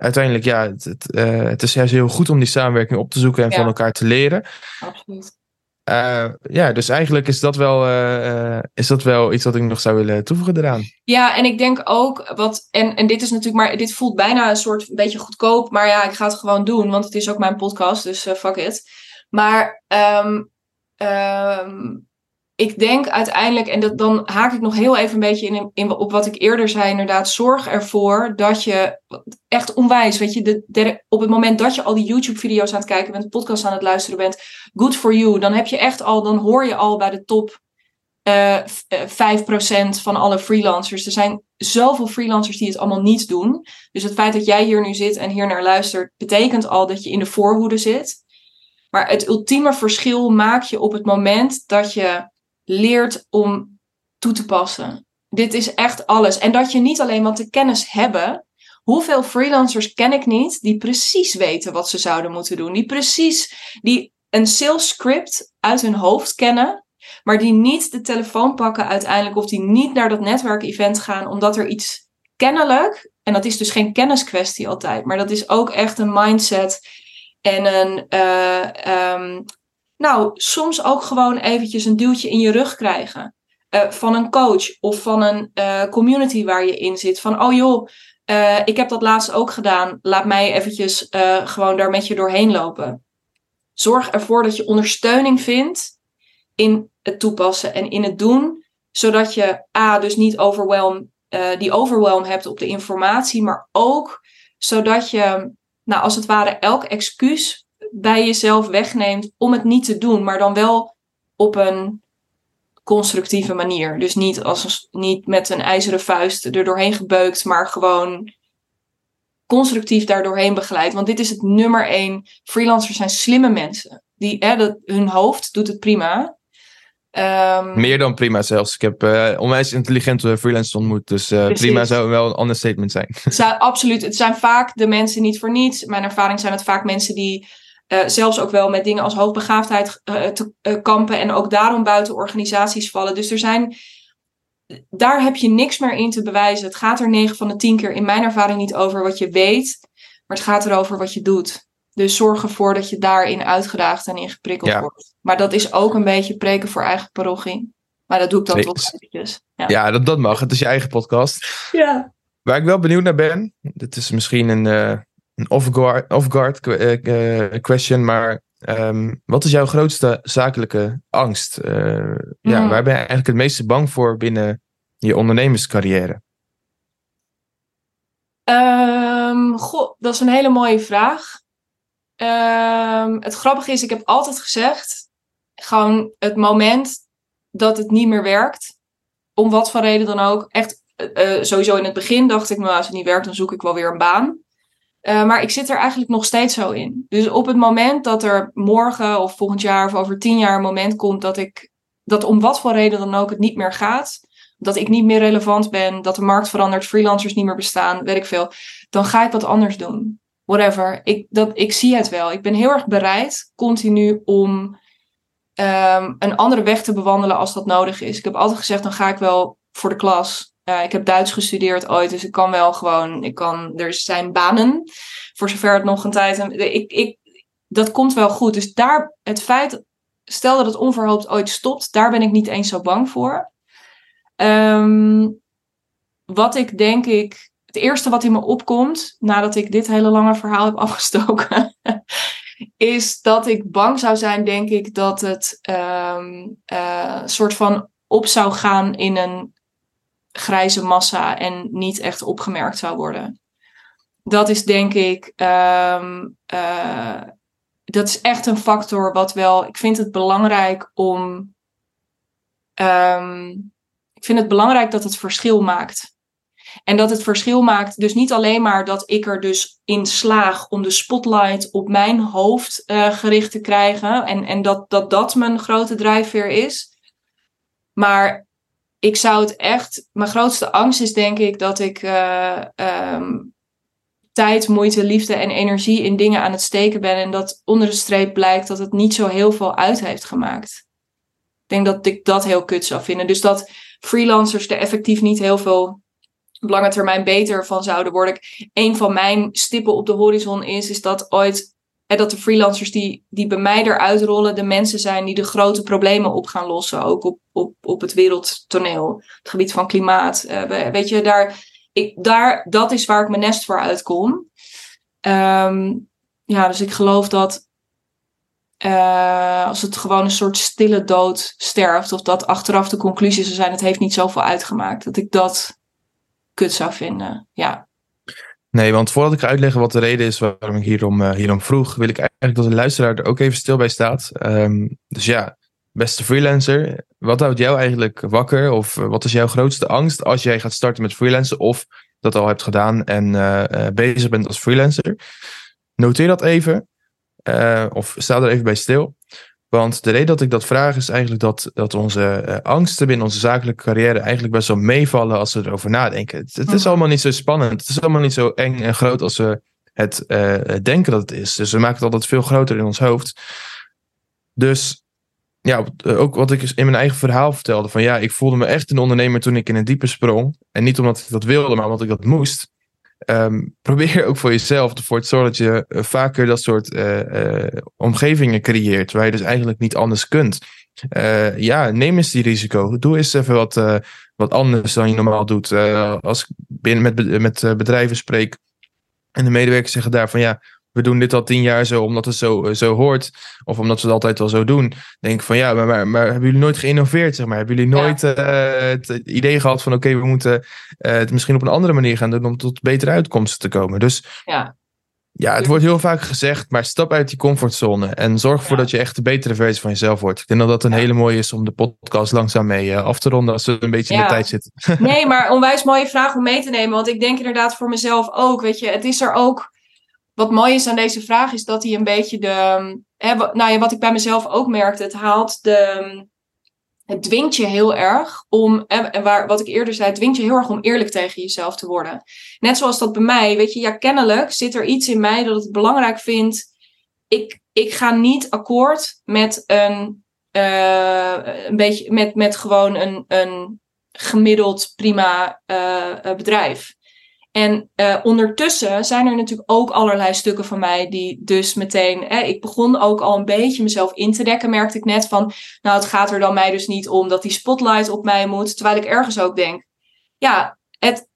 uiteindelijk, ja, het, het, uh, het, is juist heel goed om die samenwerking op te zoeken en van elkaar te leren. Absoluut. Uh, ja, dus eigenlijk is dat, wel, uh, is dat wel iets wat ik nog zou willen toevoegen eraan. Ja, en ik denk ook, wat, en, en dit is natuurlijk maar, dit voelt bijna een soort een beetje goedkoop, maar ja, ik ga het gewoon doen, want het is ook mijn podcast, dus fuck it. Maar um, um, ik denk uiteindelijk, en dat, dan haak ik nog heel even een beetje in, op wat ik eerder zei, inderdaad, zorg ervoor dat je echt onwijs, weet je, de, op het moment dat je al die YouTube-video's aan het kijken bent, podcast aan het luisteren bent, good for you, dan heb je echt al, dan hoor je al bij de top uh, uh, 5% van alle freelancers. Er zijn zoveel freelancers die het allemaal niet doen. Dus het feit dat jij hier nu zit en hier naar luistert, betekent al dat je in de voorhoede zit. Maar het ultieme verschil maak je op het moment dat je leert om toe te passen. Dit is echt alles. En dat je niet alleen want de kennis hebben. Hoeveel freelancers ken ik niet die precies weten wat ze zouden moeten doen? Die precies, die een sales script uit hun hoofd kennen, maar die niet de telefoon pakken uiteindelijk of die niet naar dat netwerkevent gaan omdat er iets kennelijk, en dat is dus geen kenniskwestie altijd, maar dat is ook echt een mindset en een, uh, um, nou, soms ook gewoon eventjes een duwtje in je rug krijgen. Uh, van een coach of van een uh, community waar je in zit. Van, oh joh, uh, ik heb dat laatst ook gedaan. Laat mij eventjes gewoon daar met je doorheen lopen. Zorg ervoor dat je ondersteuning vindt in het toepassen en in het doen. Zodat je A, dus niet overwhelm, die overwhelm hebt op de informatie. Maar ook zodat je, nou als het ware, elk excuus bij jezelf wegneemt om het niet te doen, maar dan wel op een constructieve manier. Dus niet, als niet met een ijzeren vuist er doorheen gebeukt, maar gewoon constructief daar doorheen begeleid. Want dit is het nummer één. Freelancers zijn slimme mensen. Die, hè, dat, hun hoofd doet het prima. Um, Meer dan prima zelfs. Ik heb uh, onwijs intelligente freelancers ontmoet. Dus uh, prima zou wel een ander statement zijn. Zou, absoluut. Het zijn vaak de mensen niet voor niets. Mijn ervaring zijn het vaak mensen die uh, zelfs ook wel met dingen als hoogbegaafdheid uh, te uh, kampen en ook daarom buiten organisaties vallen. Dus er zijn, daar heb je niks meer in te bewijzen. Het gaat er 9 van de 10 keer in mijn ervaring niet over wat je weet, maar het gaat erover wat je doet. Dus zorg ervoor dat je daarin uitgedaagd en in geprikkeld ja. wordt. Maar dat is ook een beetje preken voor eigen parochie. Maar dat doe ik dan toch eventjes. Ja, ja dat, dat mag. Het is je eigen podcast. Ja. Waar ik wel benieuwd naar ben, dit is misschien een een off-guard, off-guard uh, question, maar um, wat is jouw grootste zakelijke angst? Uh, ja, mm. waar ben je eigenlijk het meeste bang voor binnen je ondernemerscarrière? Um, goh, dat is een hele mooie vraag. Um, het grappige is, ik heb altijd gezegd, gewoon het moment dat het niet meer werkt, om wat voor reden dan ook, echt uh, sowieso in het begin dacht ik, nou als het niet werkt, dan zoek ik wel weer een baan. Uh, maar ik zit er eigenlijk nog steeds zo in. Dus op het moment dat er morgen of volgend jaar of over tien jaar een moment komt dat ik dat om wat voor reden dan ook het niet meer gaat, dat ik niet meer relevant ben, dat de markt verandert, freelancers niet meer bestaan, weet ik veel, dan ga ik wat anders doen. Whatever. Ik, dat, ik zie het wel. Ik ben heel erg bereid continu om um, een andere weg te bewandelen als dat nodig is. Ik heb altijd gezegd, dan ga ik wel voor de klas. Uh, ik heb Duits gestudeerd ooit, dus ik kan wel gewoon, ik kan, er zijn banen, voor zover het nog een tijd, ik, ik, dat komt wel goed. Dus daar, het feit stel dat het onverhoopt ooit stopt, daar ben ik niet eens zo bang voor. Ehm, wat ik denk ik, het eerste wat in me opkomt, nadat ik dit hele lange verhaal heb [laughs] afgestoken, is dat ik bang zou zijn, denk ik, dat het um, soort van op zou gaan in een grijze massa en niet echt opgemerkt zou worden. Dat is denk ik, um, uh, dat is echt een factor wat wel, ik vind het belangrijk om, um, ik vind het belangrijk dat het verschil maakt. En dat het verschil maakt, dus niet alleen maar dat ik er dus in slaag om de spotlight op mijn hoofd uh, gericht te krijgen. En, en dat, dat dat mijn grote drijfveer is. Maar ik zou het echt, mijn grootste angst is denk ik dat ik uh, um, tijd, moeite, liefde en energie in dingen aan het steken ben. En dat onder de streep blijkt dat het niet zo heel veel uit heeft gemaakt. Ik denk dat ik dat heel kut zou vinden. Dus dat freelancers er effectief niet heel veel lange termijn beter van zouden worden. Een van mijn stippen op de horizon is, is dat ooit hè, dat de freelancers die, die bij mij eruit rollen, de mensen zijn die de grote problemen op gaan lossen. Ook op, op, op het wereldtoneel. Het gebied van klimaat. Uh, weet je, daar, ik, daar, dat is waar ik mijn nest voor uitkom. Um, ja, dus ik geloof dat uh, als het gewoon een soort stille dood sterft, of dat achteraf de conclusie zou zijn: het heeft niet zoveel uitgemaakt, dat ik dat kut zou vinden. Ja. Nee, want voordat ik ga uitleggen wat de reden is waarom ik hierom, uh, hierom vroeg, wil ik eigenlijk dat de luisteraar er ook even stil bij staat. Um, dus ja, beste freelancer, wat houdt jou eigenlijk wakker? Of uh, wat is jouw grootste angst als jij gaat starten met freelancen of dat al hebt gedaan en uh, bezig bent als freelancer? Noteer dat even of sta er even bij stil. Want de reden dat ik dat vraag is eigenlijk dat, dat onze uh, angsten binnen onze zakelijke carrière eigenlijk best wel meevallen als we erover nadenken. Het, het, is mhm. allemaal niet zo spannend. Het is allemaal niet zo eng en groot als we het uh, denken dat het is. Dus we maken het altijd veel groter in ons hoofd. Dus ja, ook wat ik in mijn eigen verhaal vertelde. Van ja, ik voelde me echt een ondernemer toen ik in een diepe sprong. En niet omdat ik dat wilde, maar omdat ik dat moest. Um, probeer ook voor jezelf ervoor te zorgen dat je uh, vaker dat soort uh, uh, omgevingen creëert, waar je dus eigenlijk niet anders kunt. ja, neem eens die risico. Doe eens even wat, wat anders dan je normaal doet. als ik binnen met, met bedrijven spreek en de medewerkers zeggen daar van ja, we doen dit al tien jaar zo omdat het zo, zo hoort. Of omdat we het altijd al zo doen. Denk ik van ja, maar, maar, maar, hebben jullie nooit geïnnoveerd? Zeg maar? Hebben jullie nooit ja. uh, het idee gehad van oké, okay, we moeten uh, het misschien op een andere manier gaan doen om tot betere uitkomsten te komen? Dus ja. Ja, het wordt heel vaak gezegd, maar stap uit die comfortzone en zorg ervoor ja. dat je echt de betere versie van jezelf wordt. Ik denk dat dat een hele mooie is om de podcast langzaam mee uh, af te ronden als we een beetje in de tijd zitten. Nee, [laughs] maar onwijs mooie vraag om mee te nemen, want ik denk inderdaad voor mezelf ook, weet je, het is er ook wat mooi is aan deze vraag is dat hij een beetje de. Hè, nou ja, wat ik bij mezelf ook merkte, het haalt de. Het dwingt je heel erg om, en waar, wat ik eerder zei, het dwingt je heel erg om eerlijk tegen jezelf te worden. Net zoals dat bij mij, weet je, ja, kennelijk zit er iets in mij dat het belangrijk vindt. Ik, ik ga niet akkoord met een, uh, een beetje, met, met gewoon een, een gemiddeld prima uh, bedrijf. En uh, ondertussen zijn er natuurlijk ook allerlei stukken van mij die dus meteen. Eh, ik begon ook al een beetje mezelf in te dekken, merkte ik net van. Nou, het gaat er dan mij dus niet om dat die spotlight op mij moet. Terwijl ik ergens ook denk. Ja, het,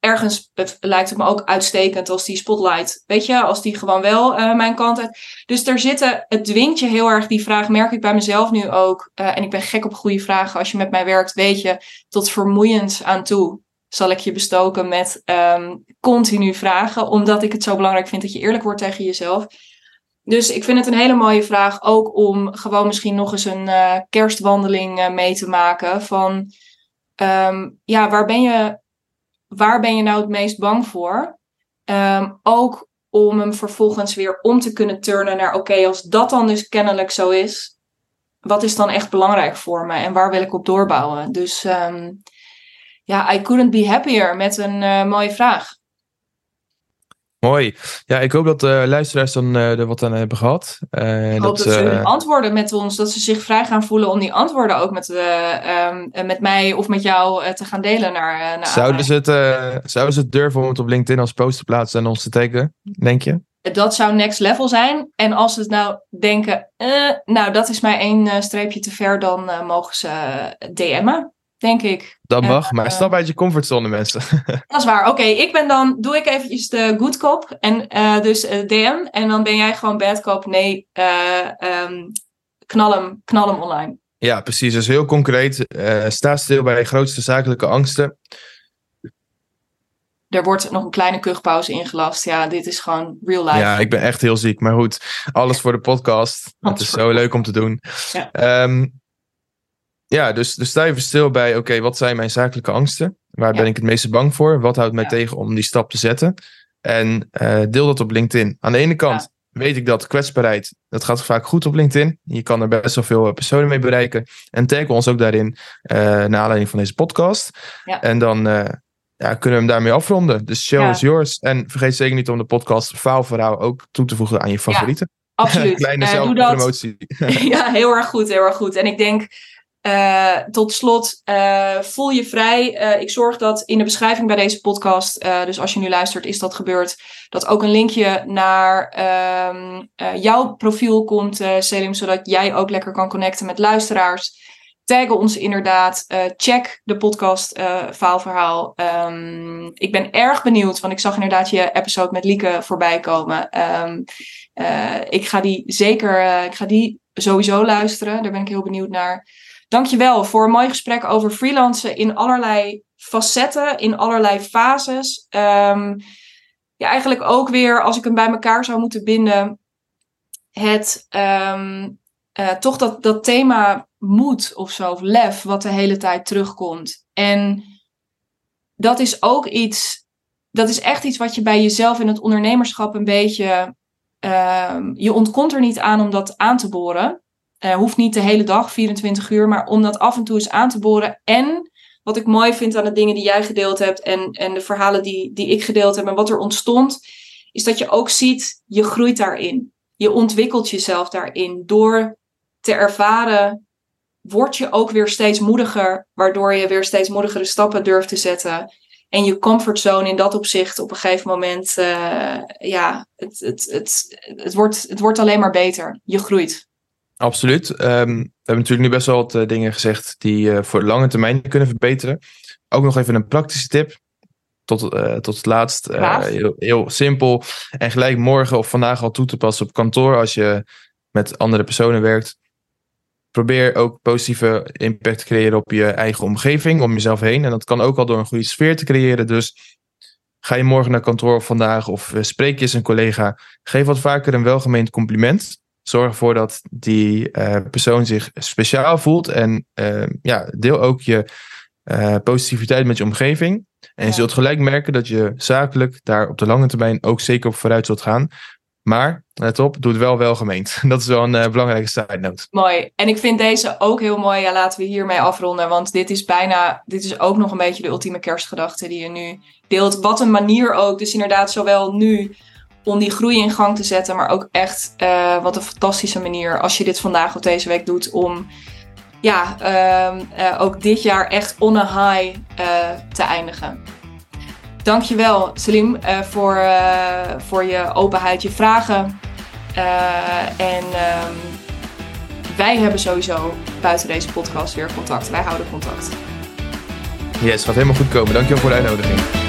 ergens het lijkt het me ook uitstekend als die spotlight. Weet je, als die gewoon wel uh, mijn kant uit. Dus er zitten. Het dwingt je heel erg. Die vraag merk ik bij mezelf nu ook. Uh, en ik ben gek op goede vragen. Als je met mij werkt, weet je, tot vermoeiend aan toe zal ik je bestoken met um, continu vragen, omdat ik het zo belangrijk vind dat je eerlijk wordt tegen jezelf. Dus ik vind het een hele mooie vraag, ook om gewoon misschien nog eens een uh, kerstwandeling uh, mee te maken. Van um, ja, waar ben, je, waar ben je nou het meest bang voor? Um, ook om hem vervolgens weer om te kunnen turnen naar oké, als dat dan dus kennelijk zo is, wat is dan echt belangrijk voor me en waar wil ik op doorbouwen? Dus ja, I couldn't be happier met een uh, mooie vraag. Mooi. Ja, ik hoop dat de luisteraars dan uh, er wat aan hebben gehad. Uh, ik hoop dat, dat ze uh, antwoorden met ons, dat ze zich vrij gaan voelen om die antwoorden ook met, um, met mij of met jou te gaan delen. Naar, naar zouden, ze het, zouden ze het durven om het op LinkedIn als post te plaatsen en ons te taggen, denk je? dat zou next level zijn. En als ze nou denken, eh, nou dat is mij één streepje te ver, dan mogen ze DM'en, denk ik. Dat mag, maar stap uit je comfortzone mensen. [laughs] dat is waar. Oké, ik ben dan, doe ik eventjes de good cop. En dus DM. En dan ben jij gewoon bad cop. Nee, um, knal, hem, knal hem online. Ja, precies. Dus heel concreet. sta stil bij je grootste zakelijke angsten er wordt nog een kleine kuchpauze ingelast. Ja, dit is gewoon real life. Ja, ik ben echt heel ziek. Maar goed, alles voor de podcast. Het is zo leuk om te doen. Ja, um, ja dus, dus sta even stil bij, oké, wat zijn mijn zakelijke angsten? Waar ben ik het meeste bang voor? Wat houdt mij tegen om die stap te zetten? En uh, deel dat op LinkedIn. Aan de ene kant weet ik dat kwetsbaarheid, dat gaat vaak goed op LinkedIn. Je kan er best wel veel eh, personen mee bereiken. En tag ons ook daarin, uh, naar aanleiding van deze podcast. En dan ja, kunnen we hem daarmee afronden. Dus show is yours. En vergeet zeker niet om de podcast Faalverhaal ook toe te voegen aan je favorieten. Ja, absoluut. [laughs] Kleine zelfpromotie. [laughs] [laughs] ja, heel erg goed, heel erg goed. En ik denk, uh, tot slot, uh, voel je vrij. ik zorg dat in de beschrijving bij deze podcast, dus als je nu luistert, is dat gebeurd, dat ook een linkje naar ehm, jouw profiel komt, Selim, zodat jij ook lekker kan connecten met luisteraars. Tag ons inderdaad. Check de podcast faalverhaal. Um, ik ben erg benieuwd, want ik zag inderdaad je episode met Lieke voorbij komen. Um, ik ga die zeker, ik ga die sowieso luisteren. Daar ben ik heel benieuwd naar. Dankjewel voor een mooi gesprek over freelancen in allerlei facetten, in allerlei fases. Um, ja, eigenlijk ook weer, als ik hem bij elkaar zou moeten binden, het toch dat, dat thema moed of zo, of lef, wat de hele tijd terugkomt. En dat is ook iets, dat is echt iets wat je bij jezelf in het ondernemerschap een beetje, uh, je ontkomt er niet aan om dat aan te boren. Uh, hoeft niet de hele dag, 24 uur, maar om dat af en toe eens aan te boren. En wat ik mooi vind aan de dingen die jij gedeeld hebt en, en de verhalen die, die ik gedeeld heb en wat er ontstond, is dat je ook ziet, je groeit daarin. Je ontwikkelt jezelf daarin door te ervaren word je ook weer steeds moediger, waardoor je weer steeds moedigere stappen durft te zetten. En je comfortzone in dat opzicht op een gegeven moment, uh, ja, het, het, het, het, wordt, het wordt alleen maar beter. Je groeit. Absoluut. Um, we hebben natuurlijk nu best wel wat uh, dingen gezegd die uh, voor de lange termijn kunnen verbeteren. Ook nog even een praktische tip. Tot, tot het laatst. heel, heel simpel. En gelijk morgen of vandaag al toe te passen op kantoor als je met andere personen werkt probeer ook positieve impact te creëren op je eigen omgeving, om jezelf heen. En dat kan ook al door een goede sfeer te creëren. Dus ga je morgen naar kantoor of vandaag of eh, spreek je eens een collega, geef wat vaker een welgemeend compliment. Zorg ervoor dat die uh, persoon zich speciaal voelt. En uh, ja, deel ook je uh, positiviteit met je omgeving. En je zult gelijk merken dat je zakelijk daar op de lange termijn ook zeker op vooruit zult gaan. Maar, let op, doe het wel welgemeend. [laughs] Dat is wel een belangrijke side note. Mooi. En ik vind deze ook heel mooi. Ja, laten we hiermee afronden. Want dit is bijna, dit is ook nog een beetje de ultieme kerstgedachte die je nu deelt. Wat een manier ook. Dus inderdaad, zowel nu om die groei in gang te zetten. Maar ook echt, uh, wat een fantastische manier als je dit vandaag of deze week doet. Om ja, uh, uh, ook dit jaar echt on a high te eindigen. Dankjewel Salim uh, voor, voor je openheid, je vragen. En um, wij hebben sowieso buiten deze podcast weer contact. Wij houden contact. Yes, gaat helemaal goed komen. Dankjewel voor de uitnodiging.